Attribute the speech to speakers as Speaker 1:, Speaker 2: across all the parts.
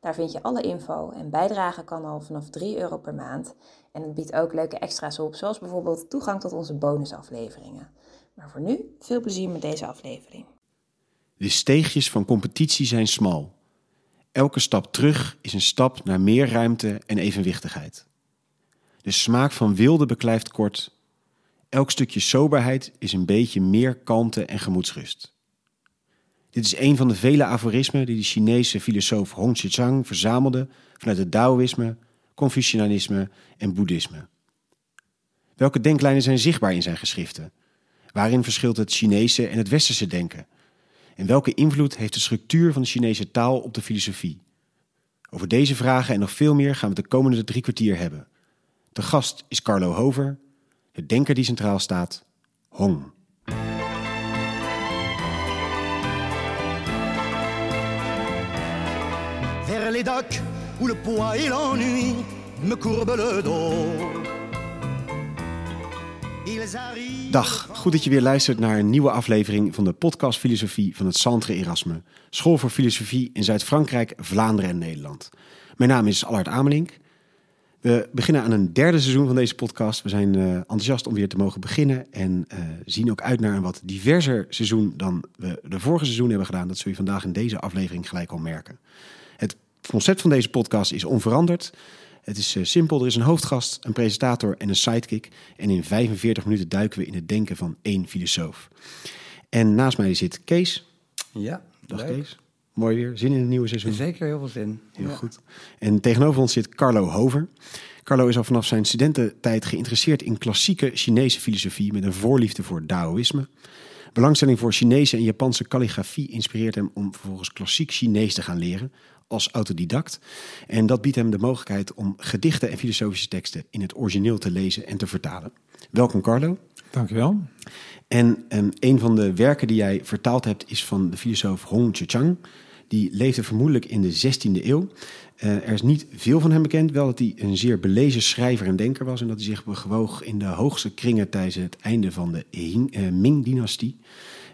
Speaker 1: Daar vind je alle info en bijdragen kan al vanaf 3 euro per maand. En het biedt ook leuke extra's op, zoals bijvoorbeeld toegang tot onze bonusafleveringen. Maar voor nu, veel plezier met deze aflevering.
Speaker 2: De steegjes van competitie zijn smal. Elke stap terug is een stap naar meer ruimte en evenwichtigheid. De smaak van wilde beklijft kort. Elk stukje soberheid is een beetje meer kalmte en gemoedsrust. Dit is een van de vele aforismen die de Chinese filosoof Hong Zhichang verzamelde vanuit het Taoïsme, Confucianisme en Boeddhisme. Welke denklijnen zijn zichtbaar in zijn geschriften? Waarin verschilt het Chinese en het Westerse denken? En welke invloed heeft de structuur van de Chinese taal op de filosofie? Over deze vragen en nog veel meer gaan we de komende drie kwartier hebben. De gast is Carlo Hover, de denker die centraal staat, Hong.
Speaker 3: Où le poids et l'ennui me le dos.
Speaker 2: Dag, goed dat je weer luistert naar een nieuwe aflevering van de podcast Filosofie van het Centre Erasme, School voor Filosofie in Zuid-Frankrijk, Vlaanderen en Nederland. Mijn naam is Allard Amelink. We beginnen aan een derde seizoen van deze podcast. We zijn eh, enthousiast om weer te mogen beginnen en eh, zien ook uit naar een wat diverser seizoen dan we de vorige seizoen hebben gedaan. Dat zul je vandaag in deze aflevering gelijk al merken. Het concept van deze podcast is onveranderd. Het is eh, simpel, er is een hoofdgast, een presentator en een sidekick. En in 45 minuten duiken we in het denken van één filosoof. En naast mij zit Kees.
Speaker 4: Ja,
Speaker 2: Dag
Speaker 4: leuk.
Speaker 2: Kees. Mooi weer, zin in het nieuwe seizoen.
Speaker 4: Zeker heel veel zin.
Speaker 2: Heel
Speaker 4: Ja.
Speaker 2: goed. En tegenover ons zit Carlo Hover. Carlo is al vanaf zijn studententijd geïnteresseerd in klassieke Chinese filosofie met een voorliefde voor Taoïsme. Belangstelling voor Chinese en Japanse kalligrafie inspireert hem om vervolgens klassiek Chinees te gaan leren als autodidact. En dat biedt hem de mogelijkheid om gedichten en filosofische teksten in het origineel te lezen en te vertalen. Welkom Carlo.
Speaker 5: Dankjewel.
Speaker 2: En ehm, een van de werken die jij vertaald hebt is van de filosoof Hong Zhichang. Die leefde vermoedelijk in de 16e eeuw. Eh, er is niet veel van hem bekend, wel dat hij een zeer belezen schrijver en denker was en dat hij zich bewoog in de hoogste kringen tijdens het einde van de eh, Ming-dynastie.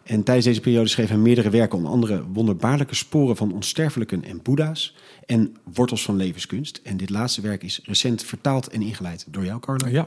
Speaker 2: En tijdens deze periode schreef hij meerdere werken, onder andere wonderbaarlijke sporen van onsterfelijken en boeddha's en wortels van levenskunst. En dit laatste werk is recent vertaald en ingeleid door jou, Carlo.
Speaker 5: Ja,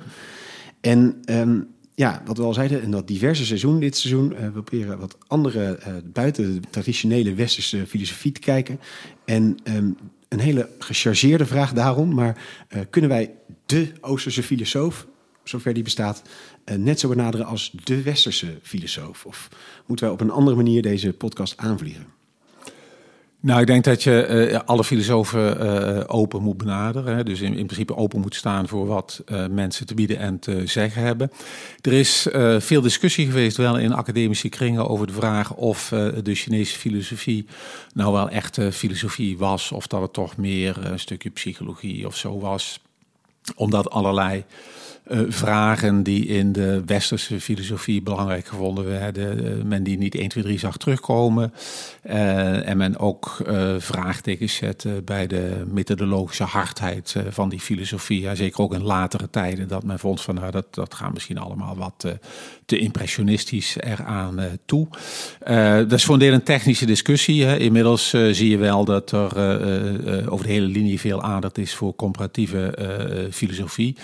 Speaker 2: En ehm, ja, wat we al zeiden, in dat diverse seizoen, dit seizoen, eh, we proberen wat andere, eh, buiten de traditionele westerse filosofie te kijken. En ehm, een hele gechargeerde vraag daarom, maar eh, kunnen wij de Oosterse filosoof, zover die bestaat, eh, net zo benaderen als de westerse filosoof? Of moeten wij op een andere manier deze podcast aanvliegen?
Speaker 5: nou ik denk dat je eh, alle filosofen eh, open moet benaderen. Hè? Dus in, in principe open moet staan voor wat mensen te bieden en te zeggen hebben. Er is veel discussie geweest, wel in academische kringen, over de vraag of de Chinese filosofie nou wel echte filosofie was, of dat het toch meer een stukje psychologie of zo was. Omdat allerlei eh, vragen die in de westerse filosofie belangrijk gevonden werden, eh, men die niet 1, 2, 3 zag terugkomen. Eh, en men ook vraagtekens zette bij de methodologische hardheid van die filosofie. Ja, zeker ook in latere tijden, dat men vond van nou, dat, dat gaat misschien allemaal wat te impressionistisch eraan toe. Dat is voor een deel een technische discussie. Hè. Inmiddels zie je wel dat er over de hele linie veel aandacht is voor comparatieve filosofie.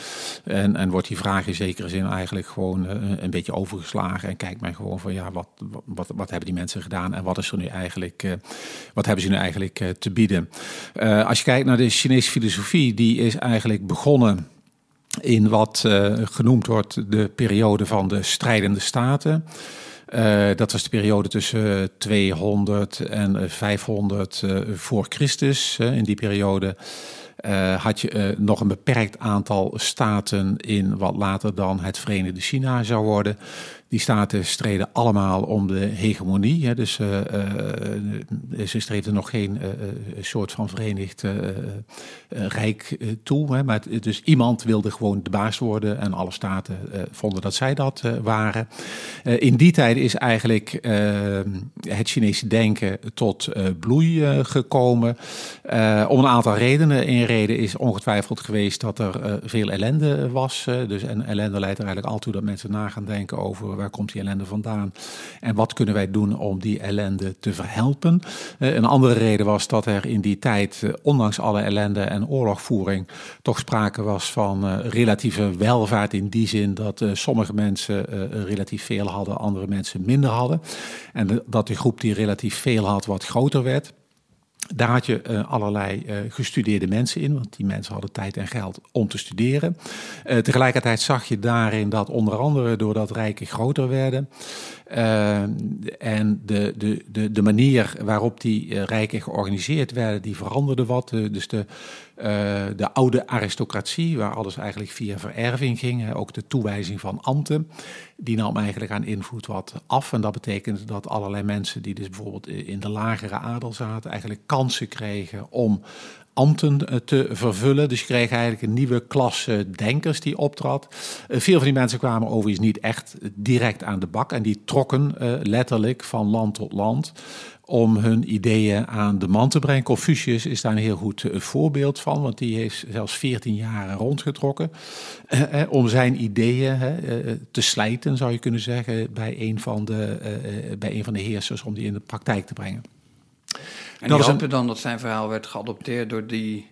Speaker 5: En, en wordt die vraag in zekere zin eigenlijk gewoon eh, een beetje overgeslagen. En kijkt men gewoon van ja, wat, wat, wat hebben die mensen gedaan en wat is er nu eigenlijk, eh, wat hebben ze nu eigenlijk eh, te bieden? Als je kijkt naar de Chinese filosofie, die is eigenlijk begonnen in wat genoemd wordt de periode van de strijdende staten. Dat was de periode tussen 200 en eh, 500 eh, voor Christus. In die periode eh, had je eh, nog een beperkt aantal staten in wat later dan het Verenigde China zou worden. Die staten streden allemaal om de hegemonie. Hè, dus uh, uh, ze streefden nog geen soort van verenigd rijk toe. Hè, maar dus iemand wilde gewoon de baas worden en alle staten vonden dat zij dat waren. in die tijd is eigenlijk het Chinese denken tot bloei gekomen. om een aantal redenen. Een reden is ongetwijfeld geweest dat er veel ellende was. dus en ellende leidt er eigenlijk al toe dat mensen na gaan denken over waar komt die ellende vandaan en wat kunnen wij doen om die ellende te verhelpen. Uh, een andere reden was dat er in die tijd, uh, ondanks alle ellende en oorlogvoering, toch sprake was van uh, relatieve welvaart in die zin dat sommige mensen relatief veel hadden, andere mensen minder hadden. En dat de groep die relatief veel had wat groter werd. Daar had je uh, allerlei uh, gestudeerde mensen in, want die mensen hadden tijd en geld om te studeren. Uh, tegelijkertijd zag je daarin dat onder andere doordat rijken groter werden, uh, en de, de, de, de manier waarop die uh, rijken georganiseerd werden, die veranderde wat. Uh, dus de, de oude aristocratie, waar alles eigenlijk via vererving ging, ook de toewijzing van ambten, die nam eigenlijk aan invloed wat af. En dat betekent dat allerlei mensen die dus bijvoorbeeld in de lagere adel zaten, eigenlijk kansen kregen om ambten eh, te vervullen. Dus je kreeg eigenlijk een nieuwe klasse denkers die optrad. Eh, veel van die mensen kwamen overigens niet echt direct aan de bak. En die trokken eh, letterlijk van land tot land om hun ideeën aan de man te brengen. Confucius is daar een heel goed voorbeeld van, want die heeft zelfs 14 jaar rondgetrokken om zijn ideeën te slijten, zou je kunnen zeggen, bij een, van de, bij een van de heersers om die in de praktijk te brengen.
Speaker 4: En dat die hoopte een... dan dat zijn verhaal werd geadopteerd door die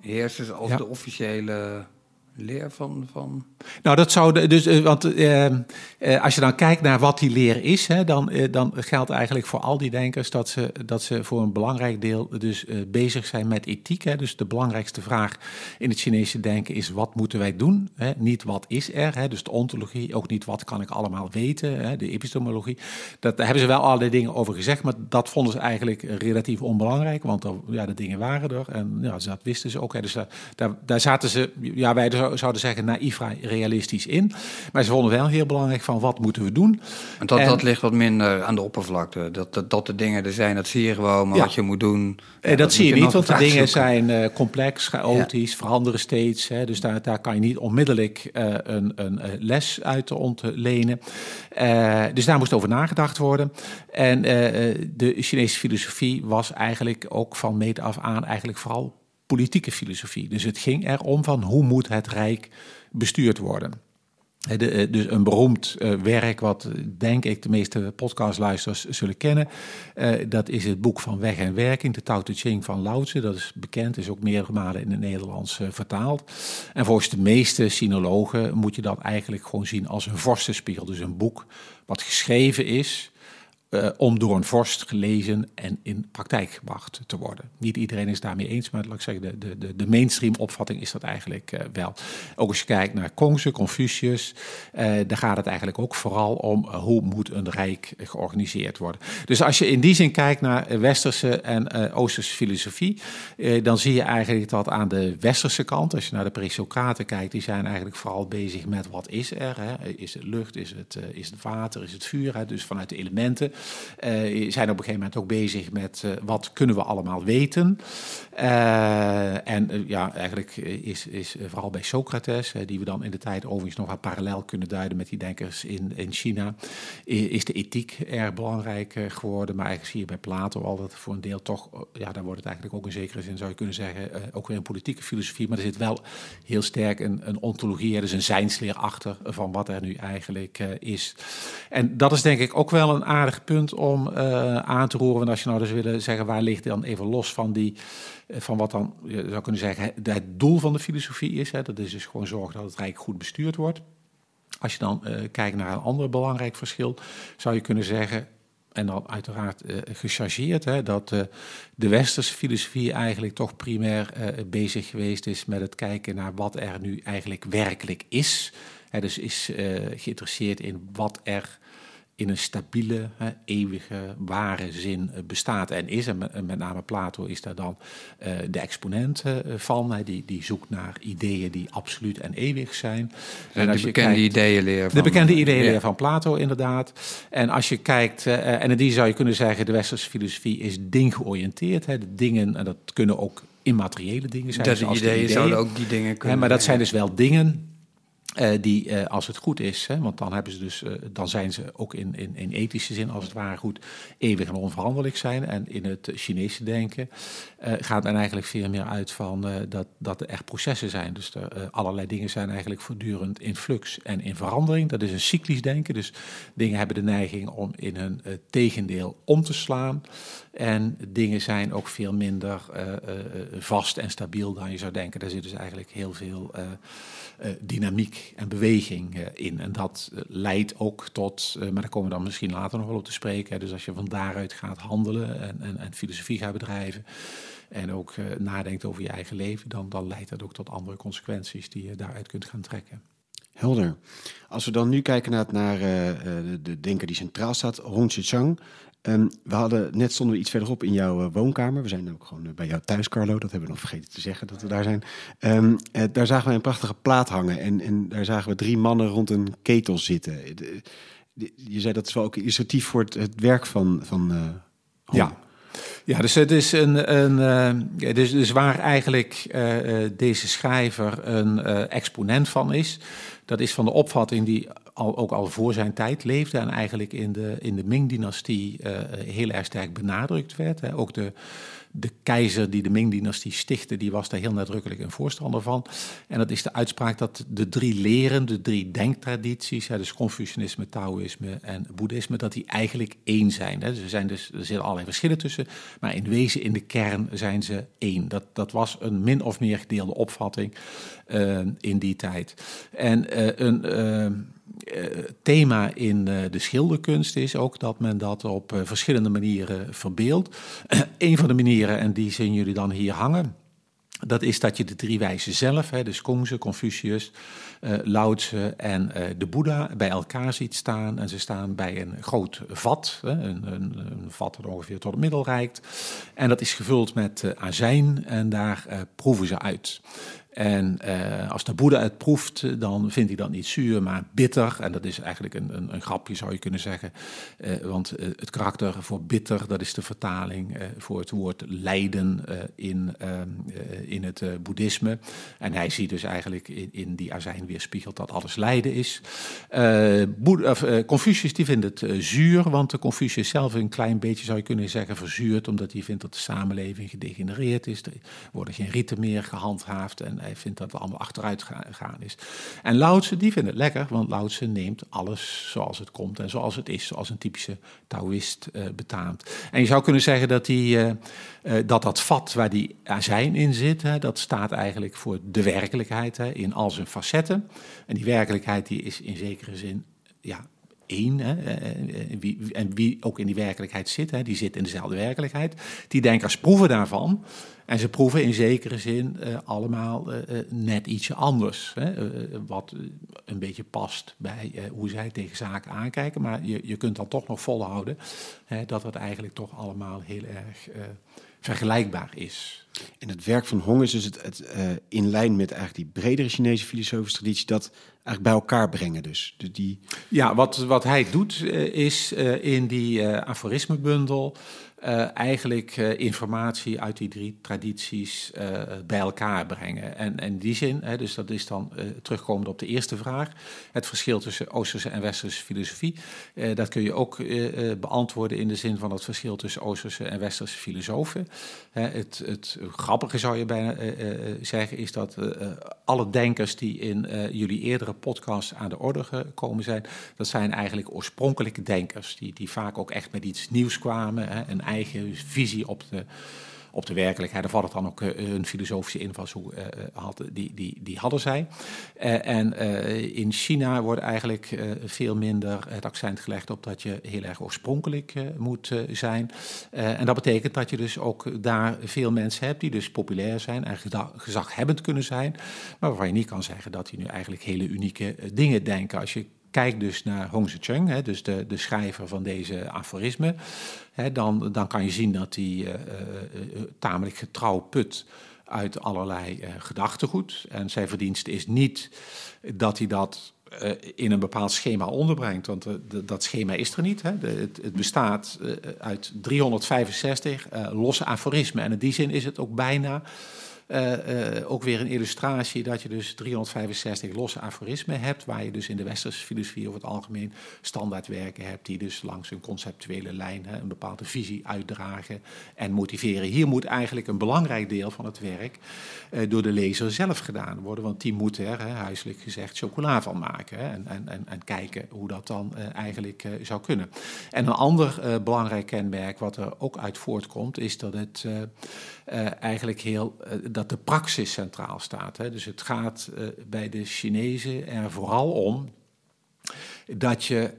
Speaker 4: heersers als ja. de officiële leer van, van.
Speaker 5: Nou, dat zou. Dus, uh, want uh, uh, als je dan kijkt naar wat die leer is, hè, dan, dan geldt eigenlijk voor al die denkers dat ze, dat ze voor een belangrijk deel dus bezig zijn met ethiek. Hè. Dus de belangrijkste vraag in het Chinese denken is: wat moeten wij doen? Hè? Niet wat is er, hè? dus de ontologie, ook niet wat kan ik allemaal weten, hè? de epistemologie. Dat, daar hebben ze wel allerlei dingen over gezegd, maar dat vonden ze eigenlijk relatief onbelangrijk, want ja, de dingen waren er en ja, dat wisten ze ook. Hè. Dus daar, daar, daar zaten ze, ja, wij dus zouden zeggen, naïef realistisch in. Maar ze vonden wel heel belangrijk van wat moeten we doen.
Speaker 4: En dat, en, dat ligt wat minder aan de oppervlakte. Dat, dat, dat de dingen er zijn, dat zie je gewoon. Maar ja. wat je moet doen...
Speaker 5: Ja, dat, dat, zie je niet, want de dingen zijn uh, complex, chaotisch, ja. veranderen steeds. Hè, dus daar, daar kan je niet onmiddellijk uh, een, een les uit ontlenen. Uh, dus daar moest over nagedacht worden. En de Chinese filosofie was eigenlijk ook van meet af aan eigenlijk vooral politieke filosofie. Dus het ging erom van hoe moet het Rijk bestuurd worden. De, eh, dus een beroemd uh, werk, wat denk ik de meeste podcastluisters zullen kennen. Dat is het boek van Weg en Werking, de Tao Te Ching van Lao Tzu. Dat is bekend, is ook meerdere malen in het Nederlands vertaald. En volgens de meeste sinologen moet je dat eigenlijk gewoon zien als een vorstenspiegel. Dus een boek wat geschreven is uh, om door een vorst gelezen en in praktijk gebracht te worden. Niet iedereen is daarmee eens, maar laat ik zeggen, de, de, de mainstream opvatting is dat eigenlijk uh, wel. Ook als je kijkt naar Kongse, Confucius, uh, daar gaat het eigenlijk ook vooral om hoe moet een rijk georganiseerd worden. Dus als je in die zin kijkt naar westerse en oosterse filosofie, dan zie je eigenlijk dat aan de westerse kant, als je naar de pre-Socraten kijkt, die zijn eigenlijk vooral bezig met wat is er. Hè? Is het lucht, is het, is het water, is het vuur? Hè? Dus vanuit de elementen. Uh, zijn op een gegeven moment ook bezig met uh, wat kunnen we allemaal weten. Uh, en ja, eigenlijk is, is vooral bij Socrates, die we dan in de tijd overigens nog wat parallel kunnen duiden met die denkers in, in China, is de ethiek erg belangrijk geworden. Maar eigenlijk zie je bij Plato al dat voor een deel toch, ja, daar wordt het eigenlijk ook in zekere zin, zou je kunnen zeggen, ook weer een politieke filosofie. Maar er zit wel heel sterk een, een ontologie, dus een zijnsleer achter van wat er nu eigenlijk is. En dat is denk ik ook wel een aardig punt om uh, aan te roeren. En als je nou dus willen zeggen, waar ligt dan even los van die, van wat dan, je zou kunnen zeggen, het doel van de filosofie is. Hè, dat is dus gewoon zorgen dat het Rijk goed bestuurd wordt. Als je dan uh, kijkt naar een ander belangrijk verschil, zou je kunnen zeggen, en dan uiteraard uh, gechargeerd, hè, dat de westerse filosofie eigenlijk toch primair bezig geweest is met het kijken naar wat er nu eigenlijk werkelijk is. Hè, dus is geïnteresseerd in wat er in een stabiele, hè, eeuwige, ware zin eh, bestaat en is. En met, name Plato is daar dan uh, de exponent uh, van. Hè, die, die zoekt naar ideeën die absoluut en eeuwig zijn.
Speaker 4: En, als de bekende ideeënleer
Speaker 5: van... De bekende ideeënleer ja. van Plato, inderdaad. En als je kijkt, en in die zou je kunnen zeggen... de westerse filosofie is dinggeoriënteerd. Hè, de dingen, en dat kunnen ook immateriële dingen zijn.
Speaker 4: Dat ideeën, ideeën zouden ook die dingen kunnen...
Speaker 5: Hè, maar dat zijn dus wel dingen uh, die, uh, als het goed is, hè, want dan, hebben ze dus, uh, dan zijn ze ook in, in, in, ethische zin, als het ware goed, eeuwig en onveranderlijk zijn. En in het Chinese denken gaat men eigenlijk veel meer uit van dat, dat er echt processen zijn. Dus er, allerlei dingen zijn eigenlijk voortdurend in flux en in verandering. Dat is een cyclisch denken. Dus dingen hebben de neiging om in hun tegendeel om te slaan. En dingen zijn ook veel minder vast en stabiel dan je zou denken. Daar zit dus eigenlijk heel veel dynamiek en beweging eh, in. En dat eh, leidt ook tot, eh, maar daar komen we dan misschien later nog wel op te spreken. Dus als je van daaruit gaat handelen en, en, en filosofie gaat bedrijven en ook nadenkt over je eigen leven, dan, dan leidt dat ook tot andere consequenties die je daaruit kunt gaan trekken.
Speaker 2: Helder. Als we dan nu kijken naar, naar de, de denker die centraal staat, Hong Chang. Um, we hadden net stonden we iets verderop in jouw uh, woonkamer. We zijn ook gewoon uh, bij jou thuis, Carlo. Dat hebben we nog vergeten te zeggen dat we daar zijn. Um, uh, daar zagen we een prachtige plaat hangen. En, en daar zagen we drie mannen rond een ketel zitten. Je zei dat is wel ook illustratief voor het, het werk van. van
Speaker 5: ja. Ja, dus het is een. een dus, dus waar eigenlijk deze schrijver een exponent van is. Dat is van de opvatting die al, ook al voor zijn tijd leefde en eigenlijk in de, in de Ming-dynastie heel erg sterk benadrukt werd. Hè. Ook de, de keizer die de Ming-dynastie stichtte, die was daar heel nadrukkelijk een voorstander van. En dat is de uitspraak dat de drie leren, de drie denktradities, dus Confucianisme, Taoïsme en Boeddhisme, dat die eigenlijk één zijn. Dus er, zijn dus, er zitten allerlei verschillen tussen, maar in wezen, in de kern, zijn ze één. Dat, dat was een min of meer gedeelde opvatting uh, in die tijd. En uh, een uh, thema in uh, de schilderkunst is ook dat men dat op uh, verschillende manieren verbeeldt. een van de manieren, en die zien jullie dan hier hangen, dat is dat je de drie wijzen zelf, hè, dus Confucius, Tse en de Boeddha, bij elkaar ziet staan. En ze staan bij een groot vat, hè, een, een, vat dat ongeveer tot het middel reikt. En dat is gevuld met azijn en daar proeven ze uit. En uh, als de Boeddha het proeft, dan vindt hij dat niet zuur, maar bitter. En dat is eigenlijk een, een, een grapje, zou je kunnen zeggen. Uh, want het karakter voor bitter, dat is de vertaling voor het woord lijden in, ehm, in het boeddhisme. En hij ziet dus eigenlijk in, in die azijn weerspiegeld dat alles lijden is. Confucius die vindt het zuur, want de Confucius zelf een klein beetje, zou je kunnen zeggen, verzuurd. Omdat hij vindt dat de samenleving gedegenereerd is. Er worden geen riten meer gehandhaafd en hij vindt dat het allemaal achteruit gegaan is. En Lao die vindt het lekker, want Lao neemt alles zoals het komt en zoals het is, zoals een typische Taoïst uh, betaamt. En je zou kunnen zeggen dat, die, uh, uh, dat dat vat waar die azijn in zit, hè, dat staat eigenlijk voor de werkelijkheid hè, in al zijn facetten. En die werkelijkheid die is in zekere zin ja, één. Hè, en, wie, en wie ook in die werkelijkheid zit, hè, die zit in dezelfde werkelijkheid. Die denkers proeven daarvan. En ze proeven in zekere zin allemaal net ietsje anders. Hè, wat een beetje past bij hoe zij tegen zaken aankijken. Maar je, je kunt dan toch nog volhouden hè, dat het eigenlijk toch allemaal heel erg vergelijkbaar is.
Speaker 2: En het werk van Hong is dus het, het in lijn met eigenlijk die bredere Chinese filosofische traditie, dat eigenlijk bij elkaar brengen dus. dus die...
Speaker 5: Ja, wat, wat hij doet is in die aforismenbundel uh, eigenlijk uh, informatie uit die drie tradities uh, bij elkaar brengen. En in die zin, hè, dus dat is dan terugkomend op de eerste vraag, het verschil tussen Oosterse en Westerse filosofie, dat kun je ook beantwoorden in de zin van het verschil tussen Oosterse en Westerse filosofen. het, het grappige zou je bijna zeggen is dat alle denkers die in jullie eerdere podcast aan de orde gekomen zijn, dat zijn eigenlijk oorspronkelijke denkers, die, die vaak ook echt met iets nieuws kwamen. Hè, en eigen visie op de, op de werkelijkheid. Of het dan ook een filosofische invalshoek uh, had, die, die, die hadden zij. Uh, en in China wordt eigenlijk veel minder het accent gelegd op dat je heel erg oorspronkelijk moet zijn. en dat betekent dat je dus ook daar veel mensen hebt die dus populair zijn en gezaghebbend kunnen zijn. Maar waarvan je niet kan zeggen dat die nu eigenlijk hele unieke dingen denken. Als je kijk dus naar Hong Zhe-cheng, hè, dus de, de schrijver van deze aforisme, hè, dan, dan kan je zien dat hij tamelijk getrouw put uit allerlei gedachtegoed. En zijn verdienste is niet dat hij dat in een bepaald schema onderbrengt. Want dat schema is er niet. Hè. het, het, bestaat uit 365 losse aforismen. En in die zin is het ook bijna ook weer een illustratie dat je dus 365 losse aforismen hebt, waar je dus in de westerse filosofie over het algemeen standaardwerken hebt, die dus langs een conceptuele lijn hè, een bepaalde visie uitdragen en motiveren. Hier moet eigenlijk een belangrijk deel van het werk uh, door de lezer zelf gedaan worden, want die moet er, hè, huiselijk gezegd, chocola van maken hè, en, en, en, kijken hoe dat dan eigenlijk zou kunnen. En een ander belangrijk kenmerk wat er ook uit voortkomt, is dat het eigenlijk heel dat de praxis centraal staat. Hè. Dus het gaat uh, bij de Chinezen er vooral om dat je,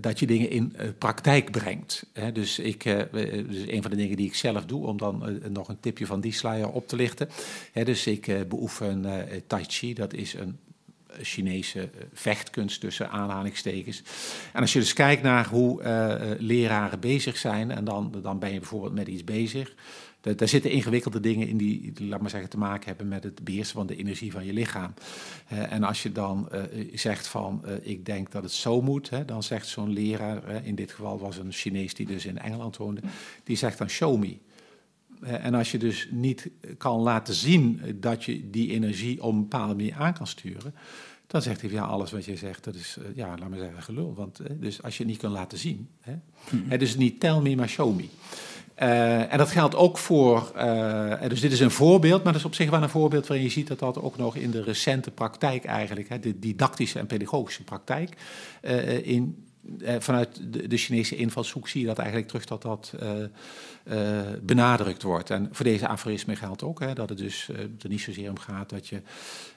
Speaker 5: dat je dingen in praktijk brengt. Hè. Dus, ik, dus een van de dingen die ik zelf doe, om dan nog een tipje van die sluier op te lichten. Hè, dus ik beoefen Tai Chi, dat is een Chinese vechtkunst tussen aanhalingstekens. En als je dus kijkt naar hoe leraren bezig zijn, en dan, dan ben je bijvoorbeeld met iets bezig daar, zitten ingewikkelde dingen in die, laat maar zeggen, te maken hebben met het beheersen van de energie van je lichaam. en als je dan uh, zegt van, uh, ik denk dat het zo moet, hè, dan zegt zo'n leraar, in dit geval was een Chinees die dus in Engeland woonde, die zegt dan show me. en als je dus niet kan laten zien dat je die energie op een bepaalde manier aan kan sturen, dan zegt hij, ja, alles wat je zegt, dat is, ja, laat maar zeggen, gelul. Want dus als je het niet kan laten zien, hè, mm dus niet tell me, maar show me. Uh, en dat geldt ook voor, uh, dus dit is een voorbeeld, maar dat is op zich wel een voorbeeld waarin je ziet dat dat ook nog in de recente praktijk eigenlijk, hè, de didactische en pedagogische praktijk, in, vanuit de, de, Chinese invalshoek zie je dat eigenlijk terug dat dat uh, benadrukt wordt. En voor deze aforisme geldt ook hè, dat het dus uh, er niet zozeer om gaat dat je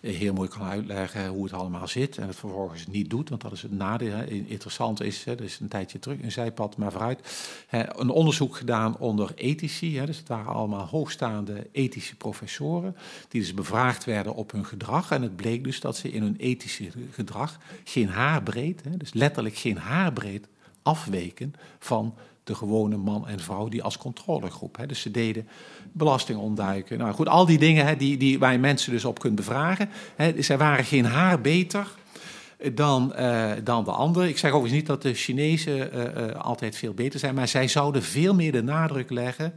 Speaker 5: heel mooi kan uitleggen hoe het allemaal zit en het vervolgens niet doet, want dat is het nadeel. Hè. Interessant is, hè, is een tijdje terug, een zijpad, maar vooruit, hè, een onderzoek gedaan onder ethici. Hè, dus het waren allemaal hoogstaande ethische professoren die dus bevraagd werden op hun gedrag. En het bleek dus dat ze in hun ethische gedrag geen haarbreed, hè, dus letterlijk geen haarbreed afweken van de gewone man en vrouw die als controlegroep. Hè. Dus ze deden belasting ontduiken. Nou goed, al die dingen hè, die, die, waar je mensen dus op kunt bevragen. Hè, zij waren geen haar beter dan, uh, dan de anderen. Ik zeg overigens niet dat de Chinezen uh, altijd veel beter zijn, maar zij zouden veel meer de nadruk leggen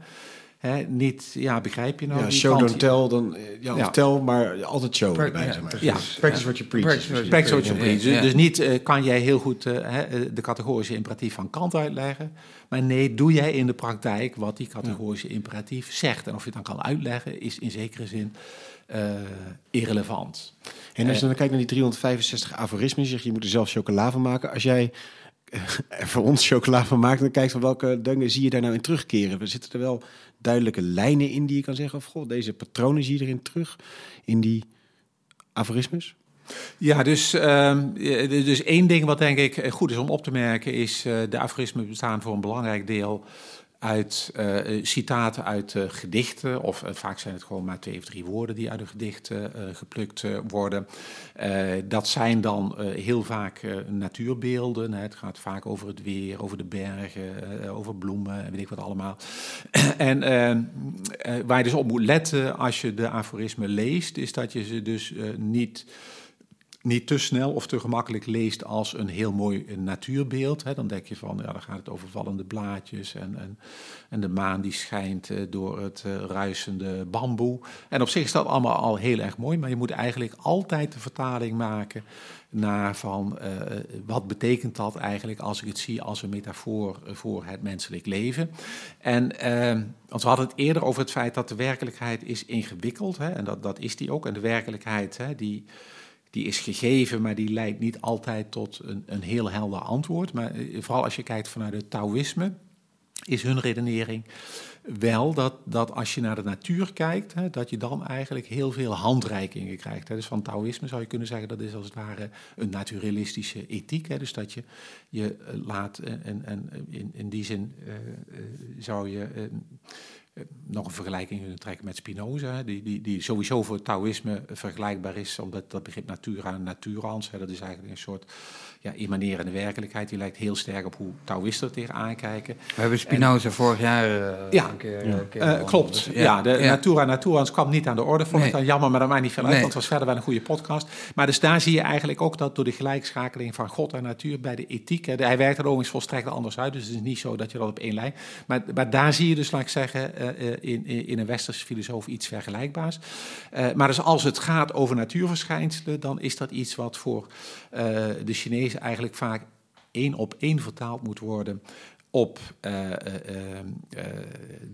Speaker 5: Hè, niet, ja, begrijp je nou?
Speaker 2: Ja, show don't tell, dan, ja, ja. tel, maar altijd show
Speaker 5: pra
Speaker 2: erbij, zeg maar.
Speaker 5: Ja.
Speaker 2: Practice what you preach.
Speaker 5: Practice what you preach. Dus, dus niet uh, kan jij heel goed uh, de categorische imperatief van Kant uitleggen, maar nee, doe jij in de praktijk wat die categorische imperatief zegt. En of je het dan kan uitleggen, is in zekere zin uh, irrelevant.
Speaker 2: En als je dan kijkt naar die 365 aforismen, zeg je, je moet er zelf chocola van maken. Als jij er voor ons chocola van maakt, dan kijkt van welke dingen zie je daar nou in terugkeren. Er zitten er wel duidelijke lijnen in die je kan zeggen, of goh, deze patronen zie je erin terug in die aforismes?
Speaker 5: Ja, dus, dus één ding wat denk ik goed is om op te merken is uh, de aforismen bestaan voor een belangrijk deel uit uh, citaten uit uh, gedichten, of vaak zijn het gewoon maar twee of drie woorden die uit een gedicht geplukt worden. dat zijn dan heel vaak natuurbeelden. Hè. Het gaat vaak over het weer, over de bergen, over bloemen en weet ik wat allemaal. en waar je dus op moet letten als je de aforismen leest, is dat je ze dus niet niet te snel of te gemakkelijk leest als een heel mooi natuurbeeld. Hè, dan denk je van, ja, dan gaat het over vallende blaadjes en, en, en de maan die schijnt uh, door het uh, ruisende bamboe. En op zich is dat allemaal al heel erg mooi, maar je moet eigenlijk altijd de vertaling maken naar van uh, wat betekent dat eigenlijk als ik het zie als een metafoor voor het menselijk leven. En want we hadden het eerder over het feit dat de werkelijkheid is ingewikkeld, hè, en dat, dat is die ook. En de werkelijkheid hè, die die is gegeven, maar die leidt niet altijd tot een, een heel helder antwoord. Maar eh, vooral als je kijkt vanuit het Taoïsme, is hun redenering wel dat, dat als je naar de natuur kijkt, hè, dat je dan eigenlijk heel veel handreikingen krijgt. Hè. Dus van Taoïsme zou je kunnen zeggen dat is als het ware een naturalistische ethiek. Hè. Dus dat je je eh, laat, en, en in, in die zin zou je nog een vergelijking kunnen trekken met Spinoza, die, die, die sowieso voor Taoïsme vergelijkbaar is, omdat dat begrip natura naturans, hè, dat is eigenlijk een soort ja, immanerende werkelijkheid. Die lijkt heel sterk op hoe Taoïsten er tegenaan kijken.
Speaker 4: We hebben Spinoza vorig jaar uh,
Speaker 5: ja, een keer... Ja. keer uh, klopt, dus, ja. ja. de natura naturans kwam niet aan de orde. Vond nee. ik dan jammer, maar dat maakt niet veel uit, nee. want het was verder wel een goede podcast. Maar dus daar zie je eigenlijk ook dat door de gelijkschakeling van God en natuur bij de ethiek, hè, hij werkt er overigens volstrekt anders uit, dus het is niet zo dat je dat op één lijn... Maar, maar daar zie je dus, laat ik zeggen, uh, in, in een westerse filosoof iets vergelijkbaars. Maar dus als het gaat over natuurverschijnselen, dan is dat iets wat voor de Chinezen eigenlijk vaak één op één vertaald moet worden op uh,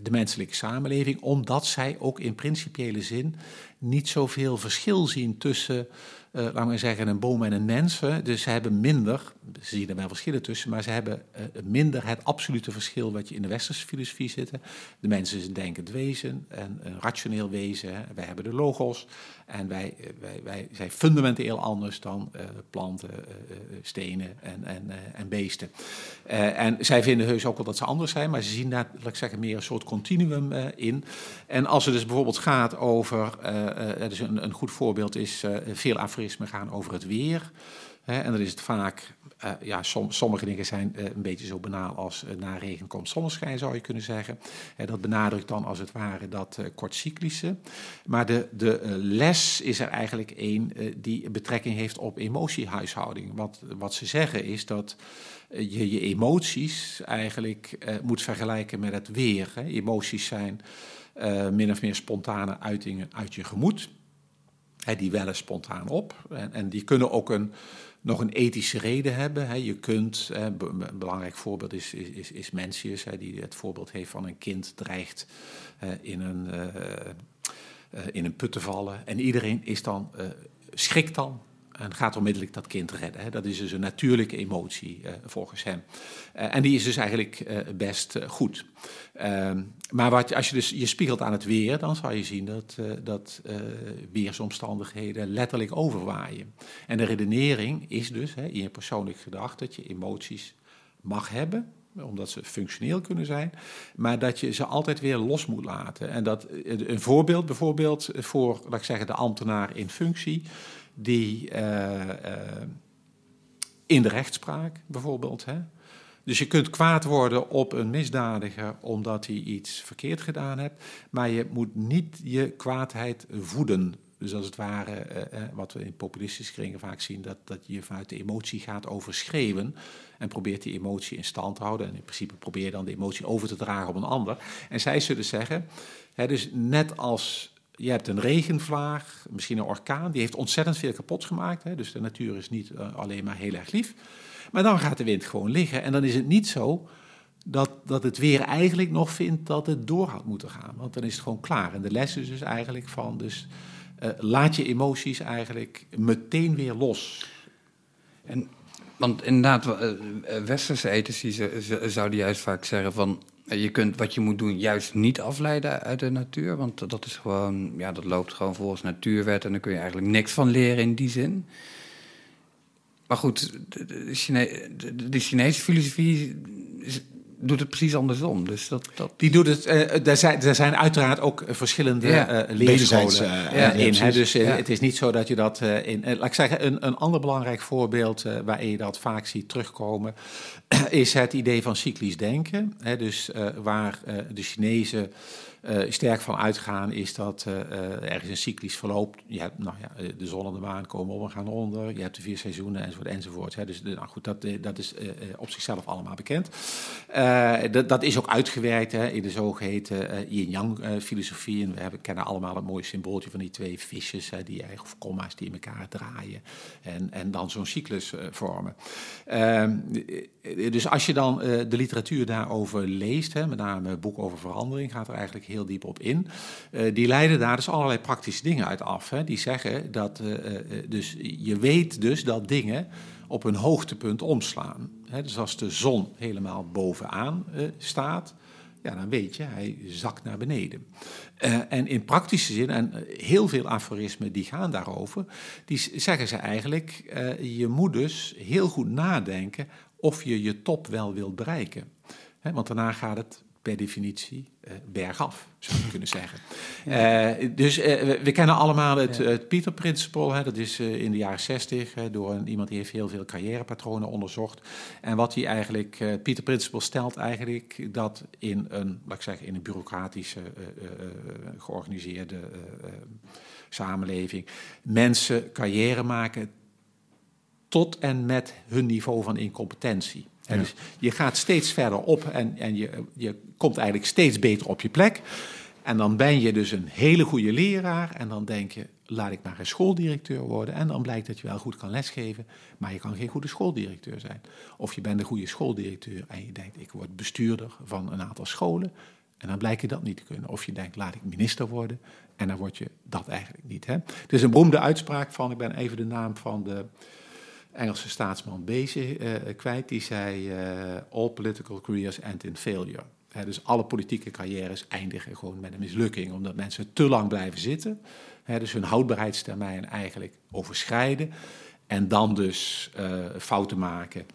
Speaker 5: de menselijke samenleving, omdat zij ook in principiële zin niet zoveel verschil zien tussen uh, laten we zeggen, een boom en een mens. Dus ze hebben minder, ze zien er wel verschillen tussen, maar ze hebben uh, minder het absolute verschil wat je in de westerse filosofie zit. De mens is een denkend wezen en een rationeel wezen. Wij hebben de logos en wij, wij, wij zijn fundamenteel anders dan planten, stenen en, en, en beesten. en zij vinden heus ook wel dat ze anders zijn, maar ze zien daar, laat ik zeggen, meer een soort continuum in. En als het dus bijvoorbeeld gaat over, dus een, een goed voorbeeld is veel Afrikaanse gaan over het weer. Hè, en dan is het vaak, uh, ja, som, sommige dingen zijn uh, een beetje zo banaal als uh, na regen komt zonneschijn, zou je kunnen zeggen. dat benadrukt dan als het ware dat kortcyclische. Maar de, de les is er eigenlijk één die betrekking heeft op emotiehuishouding. Want wat ze zeggen is dat je je emoties eigenlijk moet vergelijken met het weer. Emoties zijn min of meer spontane uitingen uit je gemoed die wellen spontaan op. En, en, die kunnen ook een, nog een ethische reden hebben. Je kunt, een belangrijk voorbeeld is, is, is Mencius, die het voorbeeld heeft van een kind dreigt in een, uh, in een put te vallen. En iedereen is dan, schrikt dan en gaat onmiddellijk dat kind redden. Hè. Dat is dus een natuurlijke emotie uh, volgens hem. Uh, en die is dus eigenlijk uh, best goed. Ehm, maar wat, als je dus je spiegelt aan het weer, dan zal je zien dat, dat weersomstandigheden letterlijk overwaaien. En de redenering is dus hè, in je persoonlijk gedacht dat je emoties mag hebben, omdat ze functioneel kunnen zijn, maar dat je ze altijd weer los moet laten. En dat een voorbeeld bijvoorbeeld voor, laat ik zeggen, de ambtenaar in functie die uh, uh, in de rechtspraak bijvoorbeeld. Hè? Dus je kunt kwaad worden op een misdadiger omdat hij iets verkeerd gedaan hebt, maar je moet niet je kwaadheid voeden. Dus als het ware, uh, wat we in populistische kringen vaak zien, dat, dat je vanuit de emotie gaat overschreeuwen en probeert die emotie in stand te houden. En in principe probeer je dan de emotie over te dragen op een ander. En zij zullen zeggen, hè, dus net als je hebt een regenvlaag, misschien een orkaan, die heeft ontzettend veel kapot gemaakt. Hè? Dus de natuur is niet uh, alleen maar heel erg lief. Maar dan gaat de wind gewoon liggen. En dan is het niet zo dat, dat het weer eigenlijk nog vindt dat het door had moeten gaan. Want dan is het gewoon klaar. En de les is dus eigenlijk van, dus uh, laat je emoties eigenlijk meteen weer los.
Speaker 4: En, want inderdaad, uh, westerse ethici zouden juist vaak zeggen van je kunt wat je moet doen juist niet afleiden uit de natuur. Want dat is gewoon, ja, dat loopt gewoon volgens natuurwet en daar kun je eigenlijk niks van leren in die zin. Maar goed, de, de Chinese filosofie doet het precies andersom. Dus dat, dat...
Speaker 5: Die doet het. Uh, er, zijn, er zijn uiteraard ook verschillende ja. uh, leerscholen uh, ja, in. Hè? Dus het is niet zo dat je dat in. laat ik zeggen, een, een ander belangrijk voorbeeld waarin je dat vaak ziet terugkomen, is het idee van cyclisch denken. Hè? Dus waar de Chinezen sterk van uitgaan is dat uh, er is een cyclisch verloop. Je hebt, nou ja, de zon en de maan komen op en gaan onder. Je hebt de vier seizoenen enzovoort enzovoort. Hè. Dus nou goed, dat, dat is op zichzelf allemaal bekend. Dat, dat, is ook uitgewerkt hè, in de zogeheten yin-yang filosofie. En we hebben, kennen allemaal het mooie symbooltje van die twee visjes, hè, die, of komma's die in elkaar draaien. En, en dan zo'n cyclus vormen. Ehm, dus als je dan de literatuur daarover leest, hè, met name boek over verandering, gaat er eigenlijk heel diep op in. Uh, die leiden daar dus allerlei praktische dingen uit af. Hè. Die zeggen dat uh, dus je weet dus dat dingen op een hoogtepunt omslaan. Hè. Dus als de zon helemaal bovenaan staat, ja, dan weet je, hij zakt naar beneden. En in praktische zin, en heel veel aforismen die gaan daarover, die zeggen ze eigenlijk, je moet dus heel goed nadenken of je je top wel wilt bereiken. want daarna gaat het per definitie uh, bergaf, zou je kunnen zeggen. Uh, dus uh, we, kennen allemaal het, het Peter Principle. Dat is in de jaren zestig door een, iemand die heeft heel veel carrièrepatronen onderzocht. En wat hij eigenlijk, Peter Principle stelt eigenlijk dat in een, laat ik zeggen, in een bureaucratische, georganiseerde samenleving mensen carrière maken tot en met hun niveau van incompetentie. En dus je gaat steeds verder op en, en je, je komt eigenlijk steeds beter op je plek. En dan ben je dus een hele goede leraar. En dan denk je, laat ik maar een schooldirecteur worden. En dan blijkt dat je wel goed kan lesgeven, maar je kan geen goede schooldirecteur zijn. Of je bent een goede schooldirecteur en je denkt, ik word bestuurder van een aantal scholen. En dan blijkt je dat niet te kunnen. Of je denkt, laat ik minister worden. En dan word je dat eigenlijk niet. Hè? Het is een beroemde uitspraak van, ik ben even de naam van de Engelse staatsman Bezig uh, kwijt. Die zei, uh, all political careers end in failure. dus alle politieke carrières eindigen gewoon met een mislukking, omdat mensen te lang blijven zitten. dus hun houdbaarheidstermijn eigenlijk overschrijden. En dan dus uh, fouten maken.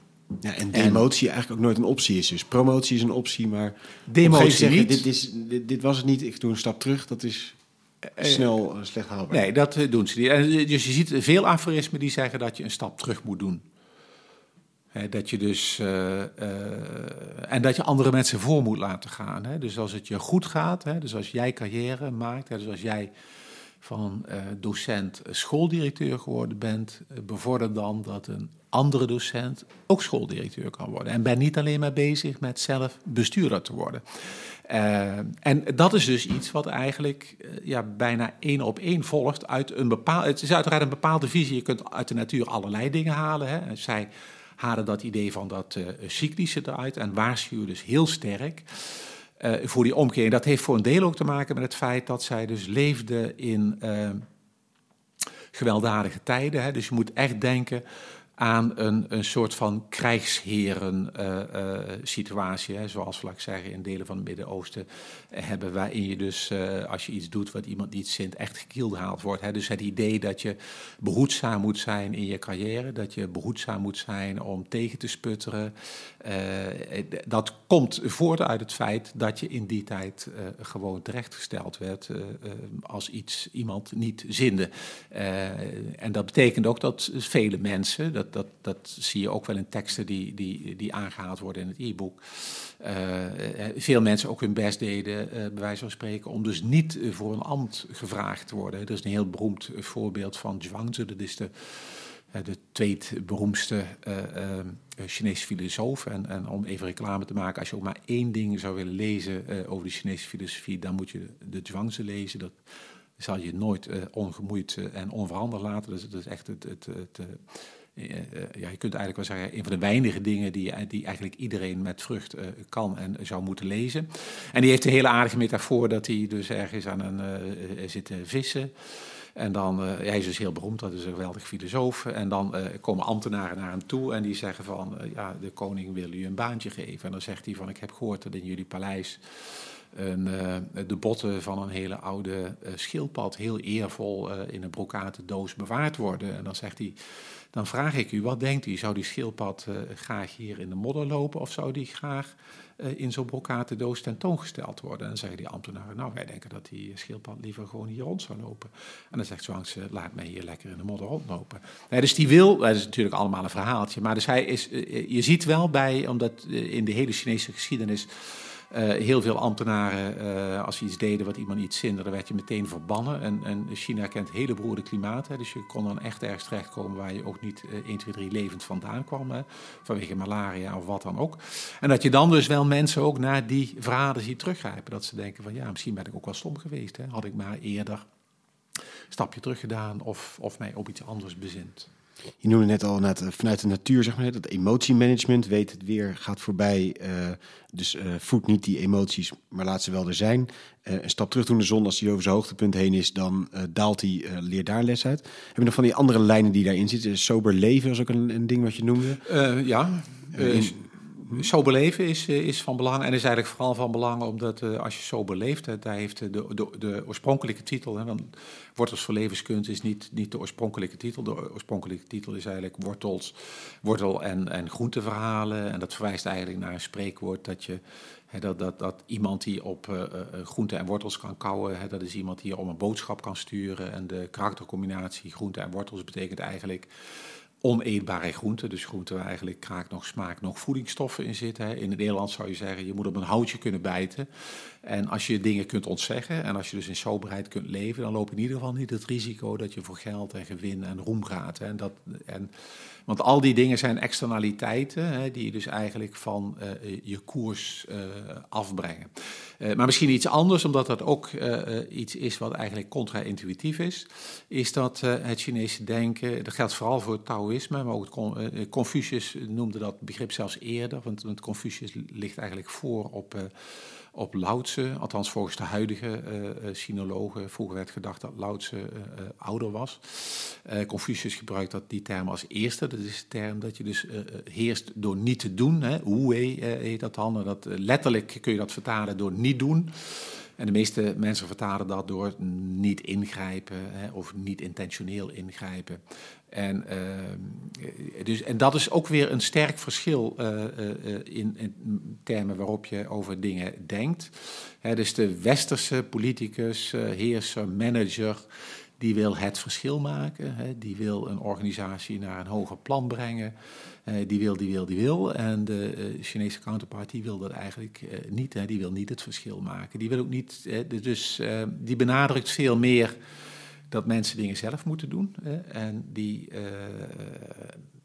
Speaker 2: Ja, en demotie en, eigenlijk ook nooit een optie is. Dus promotie is een optie, maar
Speaker 5: demotie zeggen, niet.
Speaker 2: Dit, is, dit, dit, was het niet, ik doe een stap terug. Dat is snel uh, slecht haalbaar.
Speaker 5: Nee, dat doen ze niet. Dus je ziet veel aforismen die zeggen dat je een stap terug moet doen. dat je dus. Uh, uh, en dat je andere mensen voor moet laten gaan. Dus als het je goed gaat, dus als jij carrière maakt, dus als jij van docent schooldirecteur geworden bent, bevorder dan dat een andere docent ook schooldirecteur kan worden. En ben niet alleen maar bezig met zelf bestuurder te worden. En dat is dus iets wat eigenlijk ja, bijna één op één volgt uit een bepaalde. Het is uiteraard een bepaalde visie. Je kunt uit de natuur allerlei dingen halen. Hè. Zij halen dat idee van dat cyclische eruit en waarschuwen dus heel sterk voor die omkering. Dat heeft voor een deel ook te maken met het feit dat zij dus leefden in gewelddadige tijden. Hè. Dus je moet echt denken aan een, een soort van krijgsheren-situatie. Uh, uh, zoals, ik zeggen, in delen van het Midden-Oosten hebben, waarin je dus, als je iets doet wat iemand niet zint, echt gekielhaald wordt. Hè. Dus het idee dat je behoedzaam moet zijn in je carrière, dat je behoedzaam moet zijn om tegen te sputteren, dat komt voort uit het feit dat je in die tijd gewoon terechtgesteld werd als iets, iemand niet zinde. en dat betekent ook dat vele mensen, dat, dat zie je ook wel in teksten die, die, die aangehaald worden in het e-book. Uh, veel mensen ook hun best deden, uh, bij wijze van spreken, om dus niet voor een ambt gevraagd te worden. Er is een heel beroemd voorbeeld van Zhuangzi, dat is de, de tweede uh, Chinese filosoof. En, en, om even reclame te maken, als je ook maar één ding zou willen lezen over de Chinese filosofie, dan moet je de Zhuangzi lezen. Dat zal je nooit ongemoeid en onveranderd laten. Dus dat is echt het, het, het eh, eh, ja, je kunt eigenlijk wel zeggen, een van de weinige dingen die, die eigenlijk iedereen met vrucht kan en zou moeten lezen. En die heeft een hele aardige metafoor dat hij dus ergens aan een zit te vissen. En dan, hij is dus heel beroemd, dat is een geweldig filosoof. En dan komen ambtenaren naar hem toe en die zeggen van, ja, de koning wil u een baantje geven. En dan zegt hij van, ik heb gehoord dat in jullie paleis een, de botten van een hele oude schildpad heel eervol in een brokaten doos bewaard worden. En dan zegt hij, dan vraag ik u, wat denkt u? Zou die schildpad uh, graag hier in de modder lopen of zou die graag uh, in zo'n brokaten doos tentoongesteld worden? En dan zeggen die ambtenaren, nou wij denken dat die schildpad liever gewoon hier rond zou lopen. En dan zegt Zwangs, uh, laat mij hier lekker in de modder rondlopen. Dus die wil, dat is natuurlijk allemaal een verhaaltje, maar dus hij is, je ziet wel bij, omdat in de hele Chinese geschiedenis heel veel ambtenaren, uh, als ze iets deden wat iemand niet zinde, dan werd je meteen verbannen. En, en China kent hele beroerde klimaat, hè, dus je kon dan echt ergens terechtkomen waar je ook niet uh, 1, 2, 3 levend vandaan kwam, vanwege malaria of wat dan ook. En dat je dan dus wel mensen ook naar die verhalen ziet teruggrijpen. Dat ze denken van ja, misschien ben ik ook wel stom geweest. Hè. Had ik maar eerder een stapje terug gedaan of, of mij op iets anders bezint.
Speaker 2: Je noemde net al net, vanuit de natuur, zeg maar, dat emotiemanagement, weet het weer gaat voorbij. Uh, dus uh, voed niet die emoties, maar laat ze wel er zijn. Uh, een stap terug doen de zon, als hij over zijn hoogtepunt heen is, dan daalt hij, leer daar les uit. Heb je nog van die andere lijnen die daarin zitten? Sober leven is ook een, een ding wat je noemde.
Speaker 5: ja.
Speaker 2: In,
Speaker 5: Zo beleven is, eh, is van belang en is eigenlijk vooral van belang omdat uh, als je zo beleeft, daar heeft de, de, de oorspronkelijke titel, hè, want Wortels voor Levenskunst is niet, niet de oorspronkelijke titel. De oorspronkelijke titel is eigenlijk wortels, wortel- en, en groenteverhalen. En dat verwijst eigenlijk naar een spreekwoord dat je dat, dat, dat iemand die op uh, groenten en wortels kan kouwen, dat is iemand die om een boodschap kan sturen. En de karaktercombinatie groenten en wortels betekent eigenlijk oneetbare groenten. Dus groenten waar eigenlijk kraak nog smaak, nog voedingsstoffen in zitten. In het Nederland zou je zeggen, je moet op een houtje kunnen bijten. En als je dingen kunt ontzeggen en als je dus in soberheid kunt leven, dan loop je in ieder geval niet het risico dat je voor geld en gewin en roem gaat. En dat, en, want al die dingen zijn externaliteiten hè, die je dus eigenlijk van uh, je koers uh, afbrengen. Uh, maar misschien iets anders, omdat dat ook iets is wat eigenlijk contra-intuïtief is, is dat het Chinese denken, dat geldt vooral voor Taoïsme, maar ook Confucius noemde dat begrip zelfs eerder, want, want Confucius ligt eigenlijk voor op op Lao Tse, althans volgens de huidige uh, sinologen. Vroeger werd gedacht dat Lao Tse uh, ouder was. Confucius gebruikt dat, die term als eerste. Dat is de term dat je dus heerst door niet te doen. Wu heet dat dan. Dat, letterlijk kun je dat vertalen door niet doen. En de meeste mensen vertalen dat door niet ingrijpen hè, of niet intentioneel ingrijpen. En, uh, dus, en dat is ook weer een sterk verschil uh, uh, in, in, termen waarop je over dingen denkt. Dus de westerse politicus, heerser, manager, die wil het verschil maken. Die wil een organisatie naar een hoger plan brengen. die wil, die wil, die wil. En de Chinese counterpart die wil dat eigenlijk niet. Die wil niet het verschil maken. Die wil ook niet. dus die benadrukt veel meer dat mensen dingen zelf moeten doen. Hè, en die uh,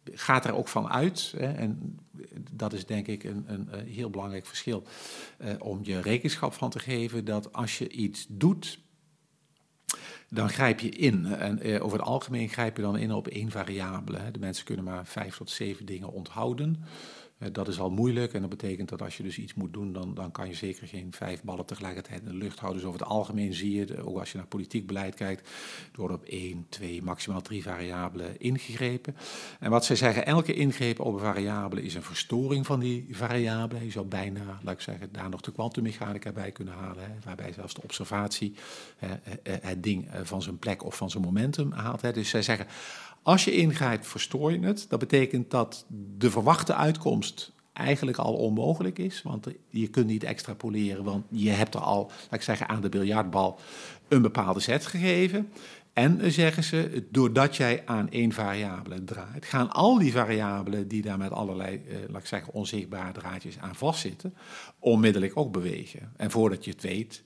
Speaker 5: gaat er ook van uit. Hè, en dat is denk ik een, een, heel belangrijk verschil. Uh, om je rekenschap van te geven dat als je iets doet, dan grijp je in. En uh, over het algemeen grijp je dan in op één variabele. De mensen kunnen maar vijf tot zeven dingen onthouden. Eh, dat is al moeilijk en dat betekent dat als je dus iets moet doen, dan, dan kan je zeker geen vijf ballen tegelijkertijd in de lucht houden. Dus over het algemeen zie je, ook als je naar politiek beleid kijkt, door op één, twee, maximaal drie variabelen ingegrepen. En wat zij zeggen, elke ingreep op een variabele is een verstoring van die variabele. Je zou bijna, laat ik zeggen, daar nog de kwantummechanica bij kunnen halen, hè, waarbij zelfs de observatie hè, het ding van zijn plek of van zijn momentum haalt. Hè. Dus zij zeggen, als je ingrijpt, verstoor je het. Dat betekent dat de verwachte uitkomst eigenlijk al onmogelijk is. Want je kunt niet extrapoleren, want je hebt er al, laat ik zeggen, aan de biljartbal een bepaalde set gegeven. En zeggen ze, doordat jij aan één variabele draait, gaan al die variabelen die daar met allerlei, eh, laat ik zeggen, onzichtbare draadjes aan vastzitten, onmiddellijk ook bewegen. En voordat je het weet,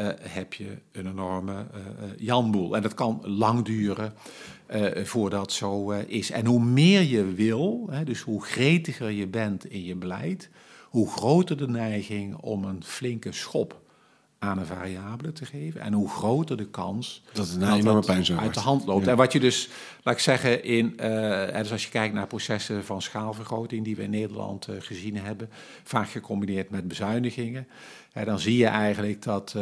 Speaker 5: uh, heb je een enorme uh, janboel. En dat kan lang duren voordat zo is. En hoe meer je wil, hè, dus hoe gretiger je bent in je beleid, hoe groter de neiging om een flinke schop aan een variabele te geven. En hoe groter de kans
Speaker 2: dat het enorme pijn
Speaker 5: uit wordt. de hand loopt. Ja. En wat je dus, laat ik zeggen, in, uh, dus als je kijkt naar processen van schaalvergroting die we in Nederland uh, gezien hebben, vaak gecombineerd met bezuinigingen, uh, dan zie je eigenlijk dat.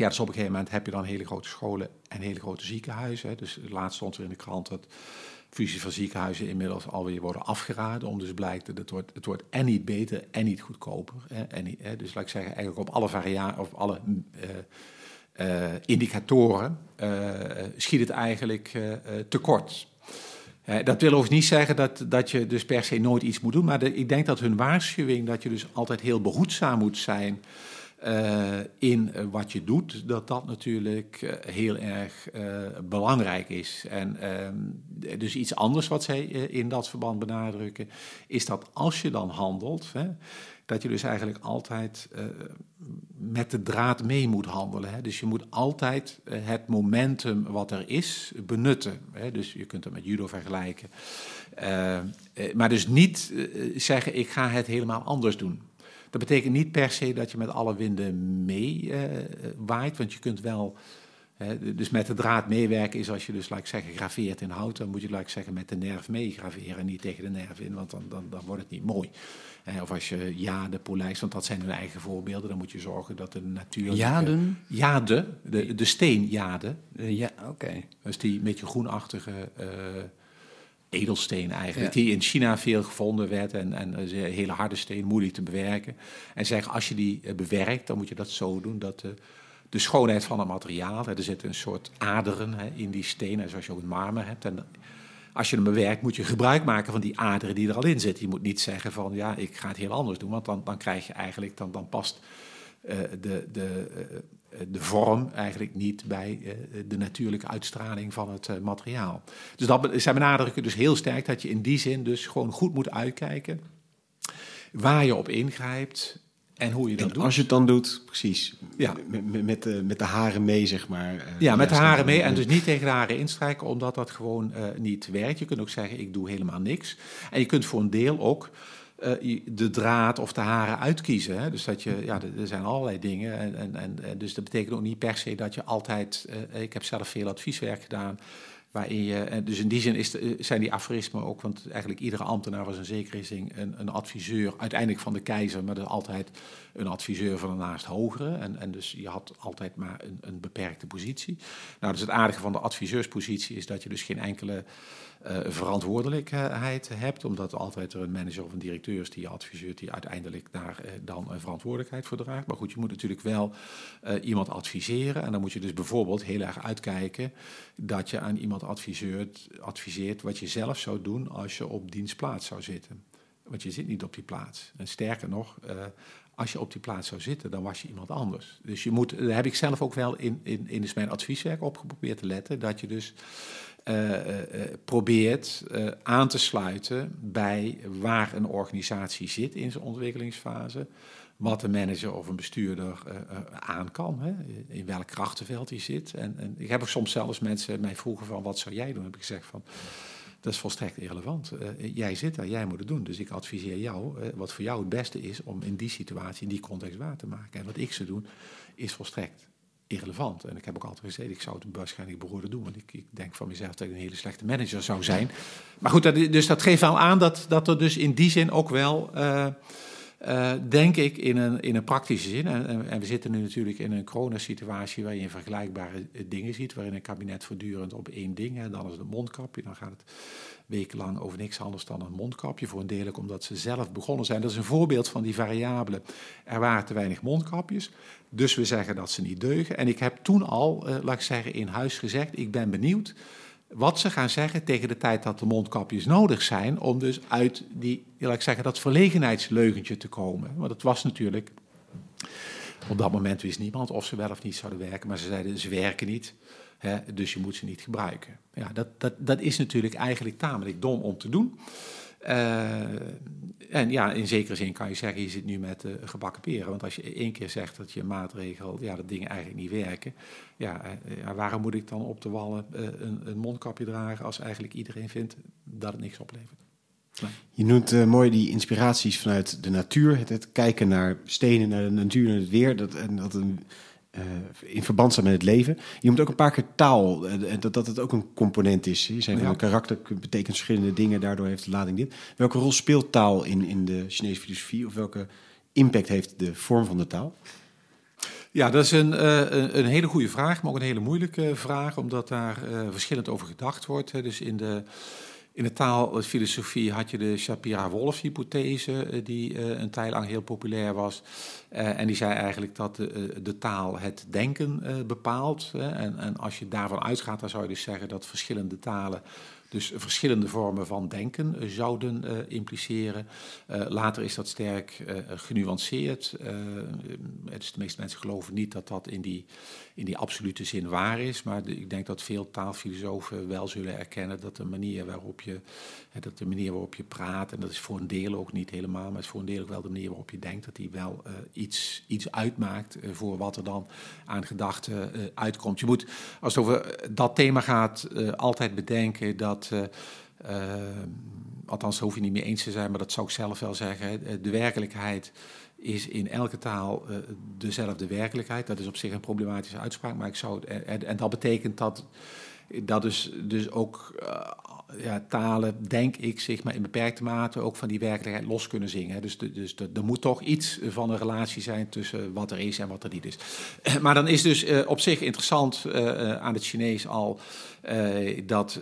Speaker 5: Ja, dus op een gegeven moment heb je dan hele grote scholen en hele grote ziekenhuizen. Dus laatst stond er in de krant dat fusie van ziekenhuizen inmiddels alweer worden afgeraden. Om dus blijkt dat het wordt, het wordt en niet beter en niet goedkoper. Hè, en hè, dus laat ik zeggen, eigenlijk op alle variabelen of alle uh, uh, indicatoren uh, schiet het eigenlijk tekort. dat wil overigens niet zeggen dat, dat je dus per se nooit iets moet doen. Maar ik denk dat hun waarschuwing dat je dus altijd heel behoedzaam moet zijn uh, in uh, wat je doet, dat dat natuurlijk uh, heel erg belangrijk is. En ehm, dus iets anders wat zij in dat verband benadrukken, is dat als je dan handelt, hè, dat je dus eigenlijk altijd met de draad mee moet handelen. Hè. Dus je moet altijd het momentum wat er is benutten. Hè. Dus je kunt het met judo vergelijken. maar dus niet zeggen, ik ga het helemaal anders doen. Dat betekent niet per se dat je met alle winden mee uh, waait, want je kunt wel. dus met de draad meewerken is als je dus, laat ik zeggen, graveert in hout, dan moet je, laat ik zeggen, met de nerf mee graveren, niet tegen de nerf in, want dan, dan, dan wordt het niet mooi. of als je jade polijst, want dat zijn hun eigen voorbeelden, dan moet je zorgen dat de natuur.
Speaker 4: Jaden?
Speaker 5: Jade, de, de steenjade.
Speaker 4: Uh, ja, oké. Okay.
Speaker 5: Dus die beetje groenachtige. Edelsteen eigenlijk,
Speaker 4: Ja.
Speaker 5: die in China veel gevonden werd en, en een hele harde steen, moeilijk te bewerken. En zeggen, als je die eh, bewerkt, dan moet je dat zo doen dat de, de schoonheid van het materiaal, hè, er zitten een soort aderen hè, in die stenen, zoals je ook in marmer hebt. En als je hem bewerkt, moet je gebruik maken van die aderen die er al in zitten. Je moet niet zeggen van, ja, ik ga het heel anders doen, want dan, dan krijg je eigenlijk, dan, dan past eh, de, de, eh, de vorm eigenlijk niet bij eh, de natuurlijke uitstraling van het eh, materiaal. Dus dat, zij benadrukken dus heel sterk dat je in die zin dus gewoon goed moet uitkijken waar je op ingrijpt en hoe je dat
Speaker 2: En
Speaker 5: doet.
Speaker 2: als je het dan doet, precies,
Speaker 5: Ja.
Speaker 2: met, de, met de haren mee, zeg maar. eh,
Speaker 5: Ja, met de haren mee en dus niet tegen de haren instrijken, omdat dat gewoon eh, niet werkt. Je kunt ook zeggen, ik doe helemaal niks. En je kunt voor een deel ook eh, de draad of de haren uitkiezen. Hè? Dus dat je, ja, er zijn allerlei dingen. En, en, en, dus dat betekent ook niet per se dat je altijd, eh, ik heb zelf veel advieswerk gedaan, waarin je, en dus in die zin is eh, zijn die aforismen ook, want eigenlijk iedere ambtenaar was in zekere zin een, een adviseur, uiteindelijk van de keizer, maar is altijd een adviseur van een naast hogere. En, en dus je had altijd maar een, een beperkte positie. Nou, dus het aardige van de adviseurspositie is dat je dus geen enkele eh, verantwoordelijkheid hebt, omdat altijd er een manager of een directeur is die je adviseert, die uiteindelijk daar eh, dan een verantwoordelijkheid voor draagt. Maar goed, je moet natuurlijk wel eh, iemand adviseren. En dan moet je dus bijvoorbeeld heel erg uitkijken dat je aan iemand adviseert, adviseert wat je zelf zou doen als je op dienstplaats zou zitten. Want je zit niet op die plaats. En sterker nog, eh, als je op die plaats zou zitten, dan was je iemand anders. Dus je moet, daar heb ik zelf ook wel in, in, in dus mijn advieswerk op geprobeerd te letten, dat je dus eh, eh, eh, probeert aan te sluiten bij waar een organisatie zit in zijn ontwikkelingsfase. Wat een manager of een bestuurder aan kan, hè? in welk krachtenveld hij zit. En, en ik heb ook soms zelfs mensen mij vroegen van wat zou jij doen? Heb ik gezegd van dat is volstrekt irrelevant. Jij zit daar, jij moet het doen. Dus ik adviseer jou, wat voor jou het beste is om in die situatie, in die context waar te maken. En wat ik zou doen, is volstrekt irrelevant. En ik heb ook altijd gezegd, ik zou het waarschijnlijk behoorden doen. Want ik, ik denk van mezelf dat ik een hele slechte manager zou zijn. Maar goed, dat, dus dat geeft wel aan dat, dat er dus in die zin ook wel... eh, eh, denk ik in een, in een praktische zin. En, en, we zitten nu natuurlijk in een coronasituatie waarin je vergelijkbare eh, dingen ziet, waarin een kabinet voortdurend op één ding, hè, dan is het een mondkapje, dan gaat het wekenlang over niks anders dan een mondkapje. Voor een deel omdat ze zelf begonnen zijn. Dat is een voorbeeld van die variabelen. Er waren te weinig mondkapjes, dus we zeggen dat ze niet deugen. En ik heb toen al, eh, laat ik zeggen, in huis gezegd, ik ben benieuwd wat ze gaan zeggen tegen de tijd dat de mondkapjes nodig zijn, om dus uit die, laat ik zeggen, dat verlegenheidsleugentje te komen. Want het was natuurlijk, op dat moment wist niemand of ze wel of niet zouden werken, maar ze zeiden ze werken niet, hè, dus je moet ze niet gebruiken. Ja, dat, dat, dat is natuurlijk eigenlijk tamelijk dom om te doen. Uh, en ja, in zekere zin kan je zeggen, je zit nu met uh, gebakken peren. Want als je één keer zegt dat je maatregel, ja, dat dingen eigenlijk niet werken. Ja, ja waarom moet ik dan op de wallen een, een, mondkapje dragen als eigenlijk iedereen vindt dat het niks oplevert?
Speaker 2: Je noemt mooi die inspiraties vanuit de natuur. Het, het, kijken naar stenen, naar de natuur, naar het weer. Dat, en dat een, uh, in verband staat met het leven. Je noemt ook een paar keer taal. Uh, dat, dat het ook een component is. Je zei van ja. karakter betekent verschillende dingen. Daardoor heeft de lading dit. Welke rol speelt taal in, in de Chinese filosofie? Of welke impact heeft de vorm van de taal?
Speaker 5: Ja, dat is een, uh, een hele goede vraag, maar ook een hele moeilijke vraag, omdat daar verschillend over gedacht wordt. Dus in de, in de taalfilosofie had je de Shapira-Wolff-hypothese, uh, die een tijd lang heel populair was. en die zei eigenlijk dat de, de taal het denken bepaalt. En, en als je daarvan uitgaat, dan zou je dus zeggen dat verschillende talen dus verschillende vormen van denken uh, zouden uh, impliceren. Uh, later is dat sterk genuanceerd. dus de meeste mensen geloven niet dat dat in die, in die absolute zin waar is. Maar ik denk dat veel taalfilosofen wel zullen erkennen dat de manier waarop je, dat de manier waarop je praat, en dat is voor een deel ook niet helemaal, maar het is voor een deel ook wel de manier waarop je denkt, dat die wel iets, iets uitmaakt voor wat er dan aan gedachten uitkomt. Je moet, als het over dat thema gaat, altijd bedenken dat uh, uh, althans daar hoef je niet mee eens te zijn, maar dat zou ik zelf wel zeggen. De werkelijkheid is in elke taal dezelfde werkelijkheid. Dat is op zich een problematische uitspraak, maar ik zou en, en dat betekent dat dat dus, dus ook ja, talen, denk ik, zich maar in beperkte mate ook van die werkelijkheid los kunnen zingen. Dus, dus er moet toch iets van een relatie zijn tussen wat er is en wat er niet is. Maar dan is dus uh, op zich interessant uh, aan het Chinees al dat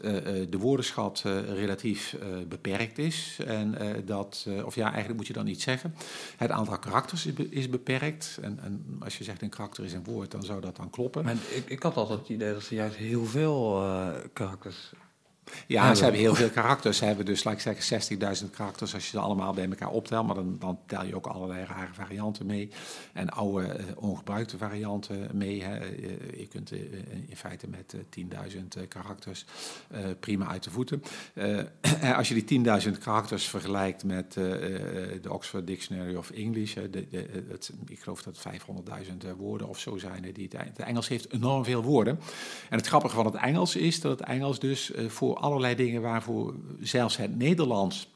Speaker 5: de woordenschat relatief beperkt is. En dat, of ja, eigenlijk moet je dan niet zeggen. Het aantal karakters is beperkt. En, en, als je zegt een karakter is een woord, dan zou dat dan kloppen.
Speaker 4: Maar ik, ik had altijd het idee dat ze juist heel veel karakters
Speaker 5: ja, ze hebben heel veel karakters. Ze hebben dus, laat ik zeggen, 60.000 karakters als je ze allemaal bij elkaar optelt. Maar dan, dan tel je ook allerlei rare varianten mee. En oude, uh, ongebruikte varianten mee. Hè. je kunt uh, in feite met uh, 10.000 karakters prima uit de voeten. als je die 10.000 karakters vergelijkt met de Oxford Dictionary of English. De, de, het, ik geloof dat 500.000 woorden of zo zijn. Die het, het Engels heeft enorm veel woorden. En het grappige van het Engels is dat het Engels dus voor allerlei dingen waarvoor zelfs het Nederlands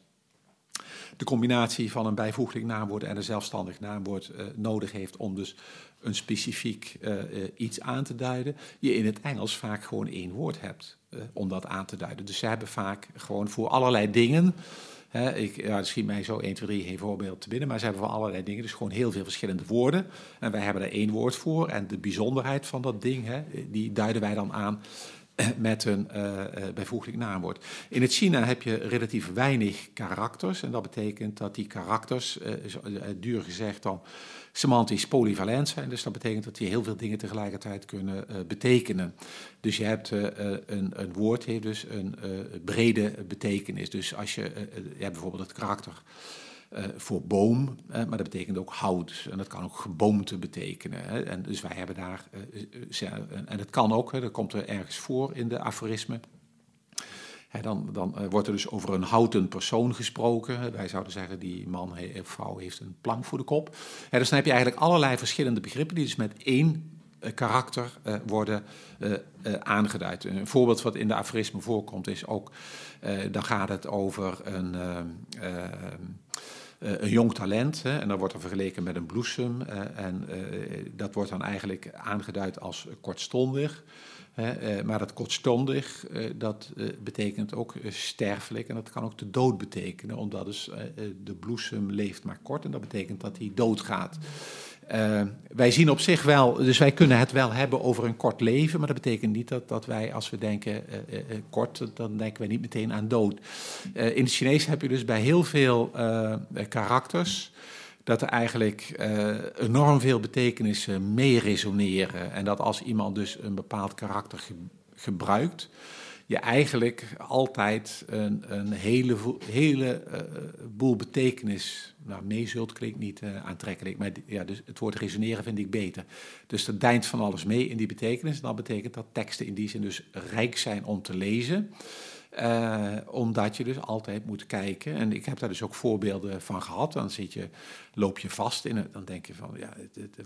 Speaker 5: de combinatie van een bijvoeglijk naamwoord en een zelfstandig naamwoord uh, nodig heeft om dus een specifiek uh, uh, iets aan te duiden, je in het Engels vaak gewoon één woord hebt om dat aan te duiden. Dus ze hebben vaak gewoon voor allerlei dingen, hè, ik, ja, schiet mij zo 1, 2, 3 geen voorbeeld te binnen, maar ze hebben voor allerlei dingen dus gewoon heel veel verschillende woorden. En wij hebben er één woord voor en de bijzonderheid van dat ding, hè, die duiden wij dan aan met een uh, bijvoeglijk naamwoord. In het China heb je relatief weinig karakters. En dat betekent dat die karakters, uh, duur gezegd, dan semantisch polyvalent zijn. Dus dat betekent dat die heel veel dingen tegelijkertijd kunnen betekenen. Dus je hebt een, een, woord heeft dus een brede betekenis. Dus als je, je hebt bijvoorbeeld het karakter voor boom, maar dat betekent ook hout. En dat kan ook geboomte betekenen. En dus wij hebben daar, uh, en het kan ook, dat komt er ergens voor in de aforisme. Dan, dan wordt er dus over een houten persoon gesproken. Wij zouden zeggen, die man of vrouw heeft een plank voor de kop. Dus dan heb je eigenlijk allerlei verschillende begrippen die dus met één karakter worden aangeduid. Een voorbeeld wat in de aforisme voorkomt is ook, dan gaat het over een uh, een jong talent. Hè, en dan wordt er vergeleken met een bloesem. Uh, en uh, dat wordt dan eigenlijk aangeduid als kortstondig. maar dat kortstondig, dat betekent ook sterfelijk. En dat kan ook de dood betekenen, omdat dus, de bloesem leeft maar kort. En dat betekent dat hij doodgaat. Uh, wij zien op zich wel, dus wij kunnen het wel hebben over een kort leven, maar dat betekent niet dat, dat wij, als we denken uh, uh, kort, dan denken wij niet meteen aan dood. in het Chinees heb je dus bij heel veel karakters dat er eigenlijk enorm veel betekenissen mee resoneren. En dat als iemand dus een bepaald karakter ge gebruikt, je eigenlijk altijd een, een hele, hele uh, boel betekenis nou, mee zult, klinkt niet uh, aantrekkelijk, maar ja, dus het woord resoneren vind ik beter. Dus er deint van alles mee in die betekenis. En dat betekent dat teksten in die zin dus rijk zijn om te lezen. Uh, omdat je dus altijd moet kijken. En ik heb daar dus ook voorbeelden van gehad. Dan zit je, loop je vast in het. Dan denk je van, ja,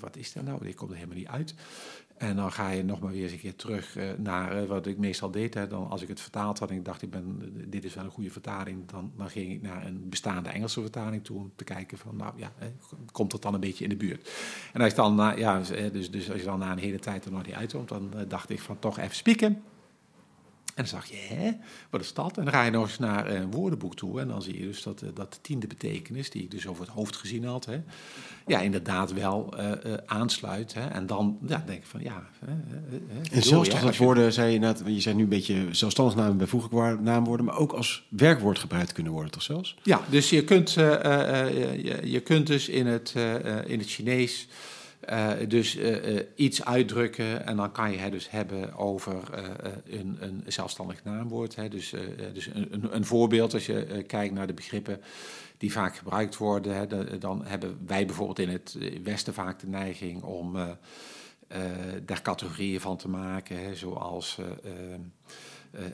Speaker 5: wat is er nou? Ik kom er helemaal niet uit. En dan ga je nog maar weer eens een keer terug uh, naar uh, wat ik meestal deed. Hè. Dan, als ik het vertaald had en ik dacht, ik ben, dit is wel een goede vertaling. Dan, dan ging ik naar een bestaande Engelse vertaling toe. Om te kijken van, nou ja, komt dat dan een beetje in de buurt? En als, dan, ja, dus, dus als je dan na een hele tijd er nog niet uitkomt. Dan dacht ik van, toch even spieken. En dan zag je, hè, wat is dat? En dan ga je nog eens naar een woordenboek toe. En dan zie je dus dat, eh, dat de tiende betekenis, die ik dus over het hoofd gezien had, hè, ja, inderdaad wel uh, uh, aansluit. Hè. En dan ja, denk ik van, ja...
Speaker 2: en zelfs toch dat woorden, zei je net, je zei nu een beetje zelfstandig namen, bijvoeglijk naamwoorden, maar ook als werkwoord gebruikt kunnen worden, toch zelfs?
Speaker 5: Ja, dus je kunt, je, je, kunt dus in het, in het Chinees... Uh, dus uh, iets uitdrukken en dan kan je het dus hebben over een, een, zelfstandig naamwoord. Hè. Dus, dus een, een, voorbeeld, als je kijkt naar de begrippen die vaak gebruikt worden, hè, dan hebben wij bijvoorbeeld in het Westen vaak de neiging om daar categorieën van te maken, hè, zoals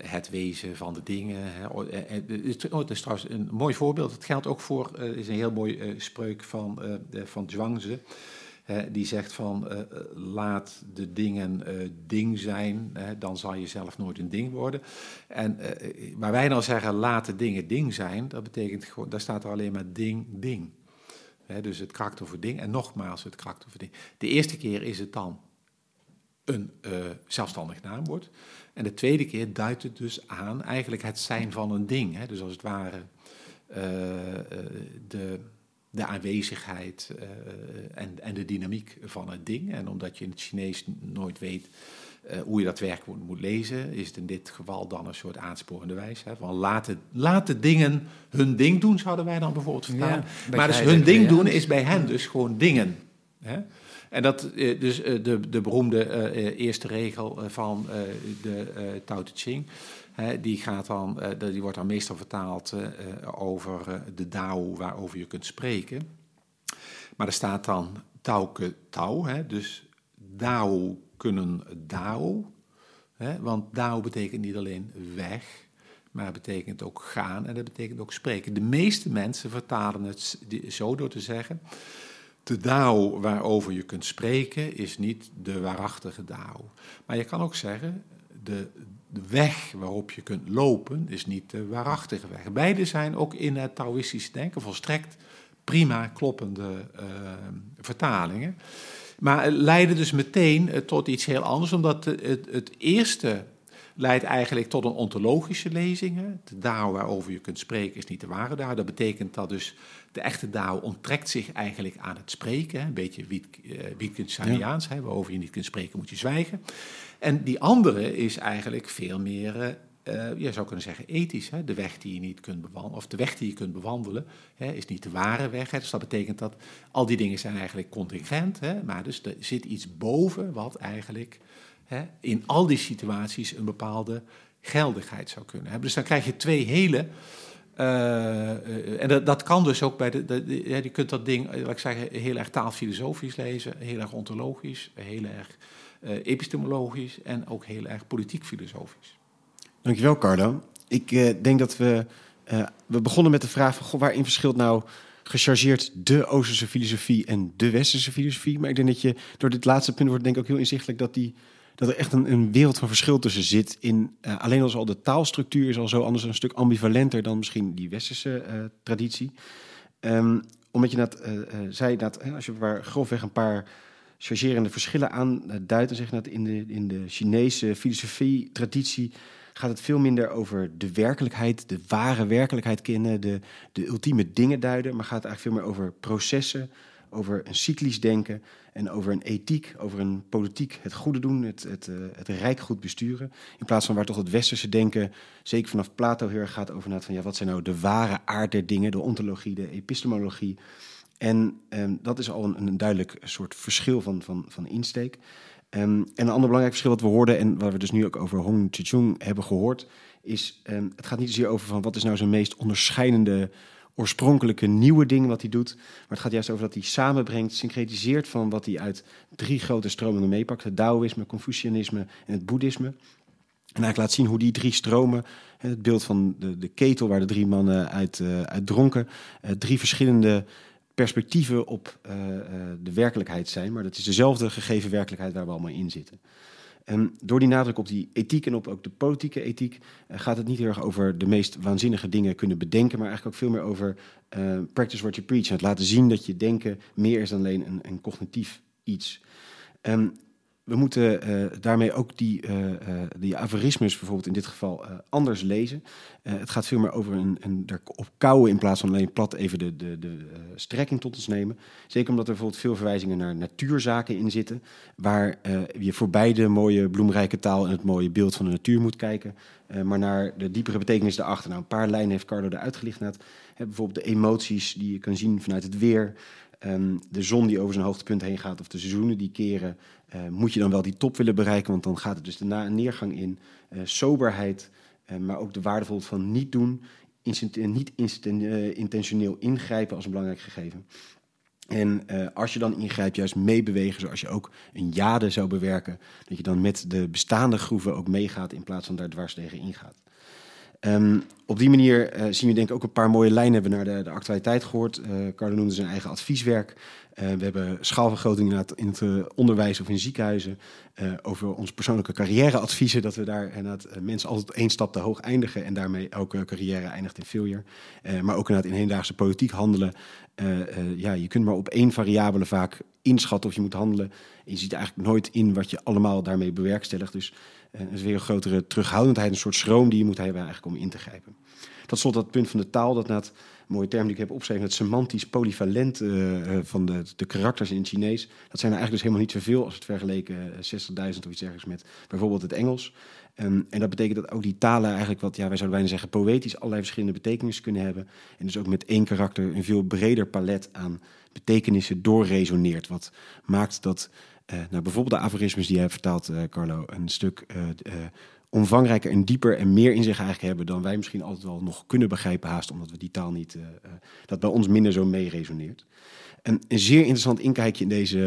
Speaker 5: het wezen van de dingen. Hè. Oh, het is trouwens een mooi voorbeeld. Het geldt ook voor, is een heel mooi spreuk van, van Zhuangzi die zegt van uh, laat de dingen uh, ding zijn, dan zal je zelf nooit een ding worden. En waar wij nou zeggen laat de dingen ding zijn, dat betekent gewoon, daar staat er alleen maar ding, ding. Dus het karakter voor ding en nogmaals het karakter voor ding. De eerste keer is het dan een zelfstandig naamwoord. En de tweede keer duidt het dus aan eigenlijk het zijn van een ding. Hè? Dus als het ware de, de aanwezigheid en, en de dynamiek van het ding. En omdat je in het Chinees nooit weet uh, hoe je dat werkwoord moet lezen, is het in dit geval dan een soort aansporende wijze. Van laten, laten dingen hun ding doen, zouden wij dan bijvoorbeeld vertalen. Ja, maar dus hun ding doen is bij hen dus gewoon dingen. Hè? En dat, dus de, de beroemde eerste regel van de Tao Te Ching, die, gaat dan, die wordt dan meestal vertaald over de Dao waarover je kunt spreken. Maar er staat dan Tao ke Tao, dus Dao kunnen Dao. Hè, want Dao betekent niet alleen weg, maar het betekent ook gaan en dat betekent ook spreken. De meeste mensen vertalen het zo door te zeggen: de Dao waarover je kunt spreken is niet de waarachtige Dao. Maar je kan ook zeggen: de, de weg waarop je kunt lopen is niet de waarachtige weg. Beide zijn ook in het Taoïstisch denken volstrekt prima kloppende uh, vertalingen. Maar leidde dus meteen eh, tot iets heel anders, omdat het, het eerste leidt eigenlijk tot een ontologische lezing. De Dao waarover je kunt spreken is niet de ware Dao. Dat betekent dat dus de echte Dao onttrekt zich eigenlijk aan het spreken. Een beetje Wittgensteiniaans, ja. waarover je niet kunt spreken moet je zwijgen. En die andere is eigenlijk veel meer eh, uh, je zou kunnen zeggen ethisch. Hè? De weg die je niet kunt bewandelen, of de weg die je kunt bewandelen, hè, is niet de ware weg. Hè? Dus dat betekent dat al die dingen zijn eigenlijk contingent. Hè? Maar dus er zit iets boven wat eigenlijk hè, in al die situaties een bepaalde geldigheid zou kunnen hebben. Dus dan krijg je twee hele. Uh, en dat, dat, kan dus ook bij de. je kunt dat ding, laat ik zeggen, heel erg taalfilosofisch lezen, heel erg ontologisch, heel erg epistemologisch en ook heel erg politiek filosofisch.
Speaker 2: Dankjewel, Carlo. Ik uh, denk dat we. Uh, we begonnen met de vraag van goh, waarin verschilt nou gechargeerd de Oosterse filosofie en de Westerse filosofie. Maar ik denk dat je door dit laatste punt wordt denk ik ook heel inzichtelijk dat, die, dat er echt een, een wereld van verschil tussen zit. In, uh, alleen als al de taalstructuur is al zo anders, een stuk ambivalenter dan misschien die Westerse uh, traditie. Um, omdat je dat zei, dat als je waar grofweg een paar chargerende verschillen aanduidt, zeg je dat in de, in de Chinese filosofie-traditie gaat het veel minder over de werkelijkheid, de ware werkelijkheid kennen, de, de ultieme dingen duiden, maar gaat het eigenlijk veel meer over processen, over een cyclisch denken en over een ethiek, over een politiek, het goede doen, het, het, uh, het rijk goed besturen. In plaats van waar toch het westerse denken, zeker vanaf Plato heel erg gaat over van ja, wat zijn nou de ware aard der dingen, de ontologie, de epistemologie. En um, dat is al een, een duidelijk soort verschil van, van, van insteek. Um, en een ander belangrijk verschil wat we hoorden en waar we dus nu ook over Hong Chichung hebben gehoord, is um, het gaat niet zozeer over van wat is nou zijn meest onderscheidende, oorspronkelijke nieuwe ding wat hij doet, maar het gaat juist over dat hij samenbrengt, syncretiseert van wat hij uit drie grote stromingen meepakt: het Taoïsme, Confucianisme en het Boeddhisme. En eigenlijk laat zien hoe die drie stromen, het beeld van de, de ketel waar de drie mannen uit, uh, dronken, uh, drie verschillende perspectieven op uh, de werkelijkheid zijn, maar dat is dezelfde gegeven werkelijkheid waar we allemaal in zitten. En door die nadruk op die ethiek en op ook de politieke ethiek uh, gaat het niet heel erg over de meest waanzinnige dingen kunnen bedenken, maar eigenlijk ook veel meer over practice what you preach. Het laten zien dat je denken meer is dan alleen een, een cognitief iets. We moeten uh, daarmee ook die, uh, die bijvoorbeeld in dit geval anders lezen. het gaat veel meer over een, een op kouwen in plaats van alleen plat even de, de, de strekking tot ons nemen. Zeker omdat er bijvoorbeeld veel verwijzingen naar natuurzaken in zitten, waar je voorbij de mooie bloemrijke taal en het mooie beeld van de natuur moet kijken, maar naar de diepere betekenis daarachter. Nou, een paar lijnen heeft Carlo eruit gelicht. Net. bijvoorbeeld de emoties die je kan zien vanuit het weer. Um, de zon die over zijn hoogtepunt heen gaat, of de seizoenen die keren, uh, moet je dan wel die top willen bereiken, want dan gaat het dus de na neergang in. Uh, soberheid, uh, maar ook de waardevol van niet doen, niet intentioneel ingrijpen als een belangrijk gegeven. En als je dan ingrijpt, juist meebewegen, zoals je ook een jade zou bewerken, dat je dan met de bestaande groeven ook meegaat in plaats van daar dwars tegen ingaat. Um, op die manier uh, zien we denk ik ook een paar mooie lijnen hebben naar de, de actualiteit gehoord. Uh, Carlo noemde zijn eigen advieswerk. We hebben schaalvergroting in het onderwijs of in ziekenhuizen. over onze persoonlijke carrièreadviezen, dat we daar inderdaad mensen altijd één stap te hoog eindigen en daarmee elke carrière eindigt in failure. maar ook inderdaad in hedendaagse politiek handelen. ja, je kunt maar op één variabele vaak inschatten of je moet handelen. je ziet eigenlijk nooit in wat je allemaal daarmee bewerkstelligt. Dus er is weer een grotere terughoudendheid, een soort schroom die je moet hebben eigenlijk om in te grijpen. Tot slot dat punt van de taal, dat na het mooie term die ik heb opgeschreven, het semantisch polyvalent uh, van de, de karakters in het Chinees. Dat zijn er eigenlijk dus helemaal niet zoveel als het vergeleken 60.000 of iets dergelijks met bijvoorbeeld het Engels. Um, en dat betekent dat ook die talen eigenlijk wat, ja, wij zouden bijna zeggen, poëtisch allerlei verschillende betekenissen kunnen hebben. En dus ook met één karakter een veel breder palet aan betekenissen doorresoneert. Wat maakt dat nou, bijvoorbeeld de aforismes die jij hebt vertaald, Carlo, een stuk omvangrijker en dieper en meer in zich eigenlijk hebben dan wij misschien altijd wel nog kunnen begrijpen, haast omdat we die taal niet, dat bij ons minder zo mee resoneert. Een, zeer interessant inkijkje in deze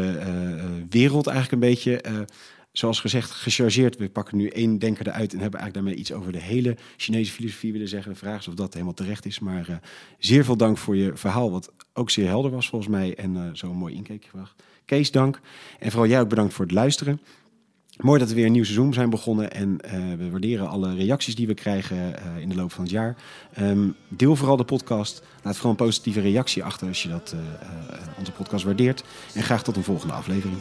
Speaker 2: wereld eigenlijk een beetje zoals gezegd, gechargeerd. We pakken nu één denker eruit en hebben eigenlijk daarmee iets over de hele Chinese filosofie willen zeggen. De vraag is of dat helemaal terecht is. Maar zeer veel dank voor je verhaal, wat ook zeer helder was volgens mij. En zo'n mooi inkijkje gebracht. Kees, dank. En vooral jij ook bedankt voor het luisteren. Mooi dat we weer een nieuw seizoen zijn begonnen. En uh, we waarderen alle reacties die we krijgen uh, in de loop van het jaar. Um, deel vooral de podcast. Laat vooral een positieve reactie achter als je dat, uh, onze podcast waardeert. En graag tot een volgende aflevering.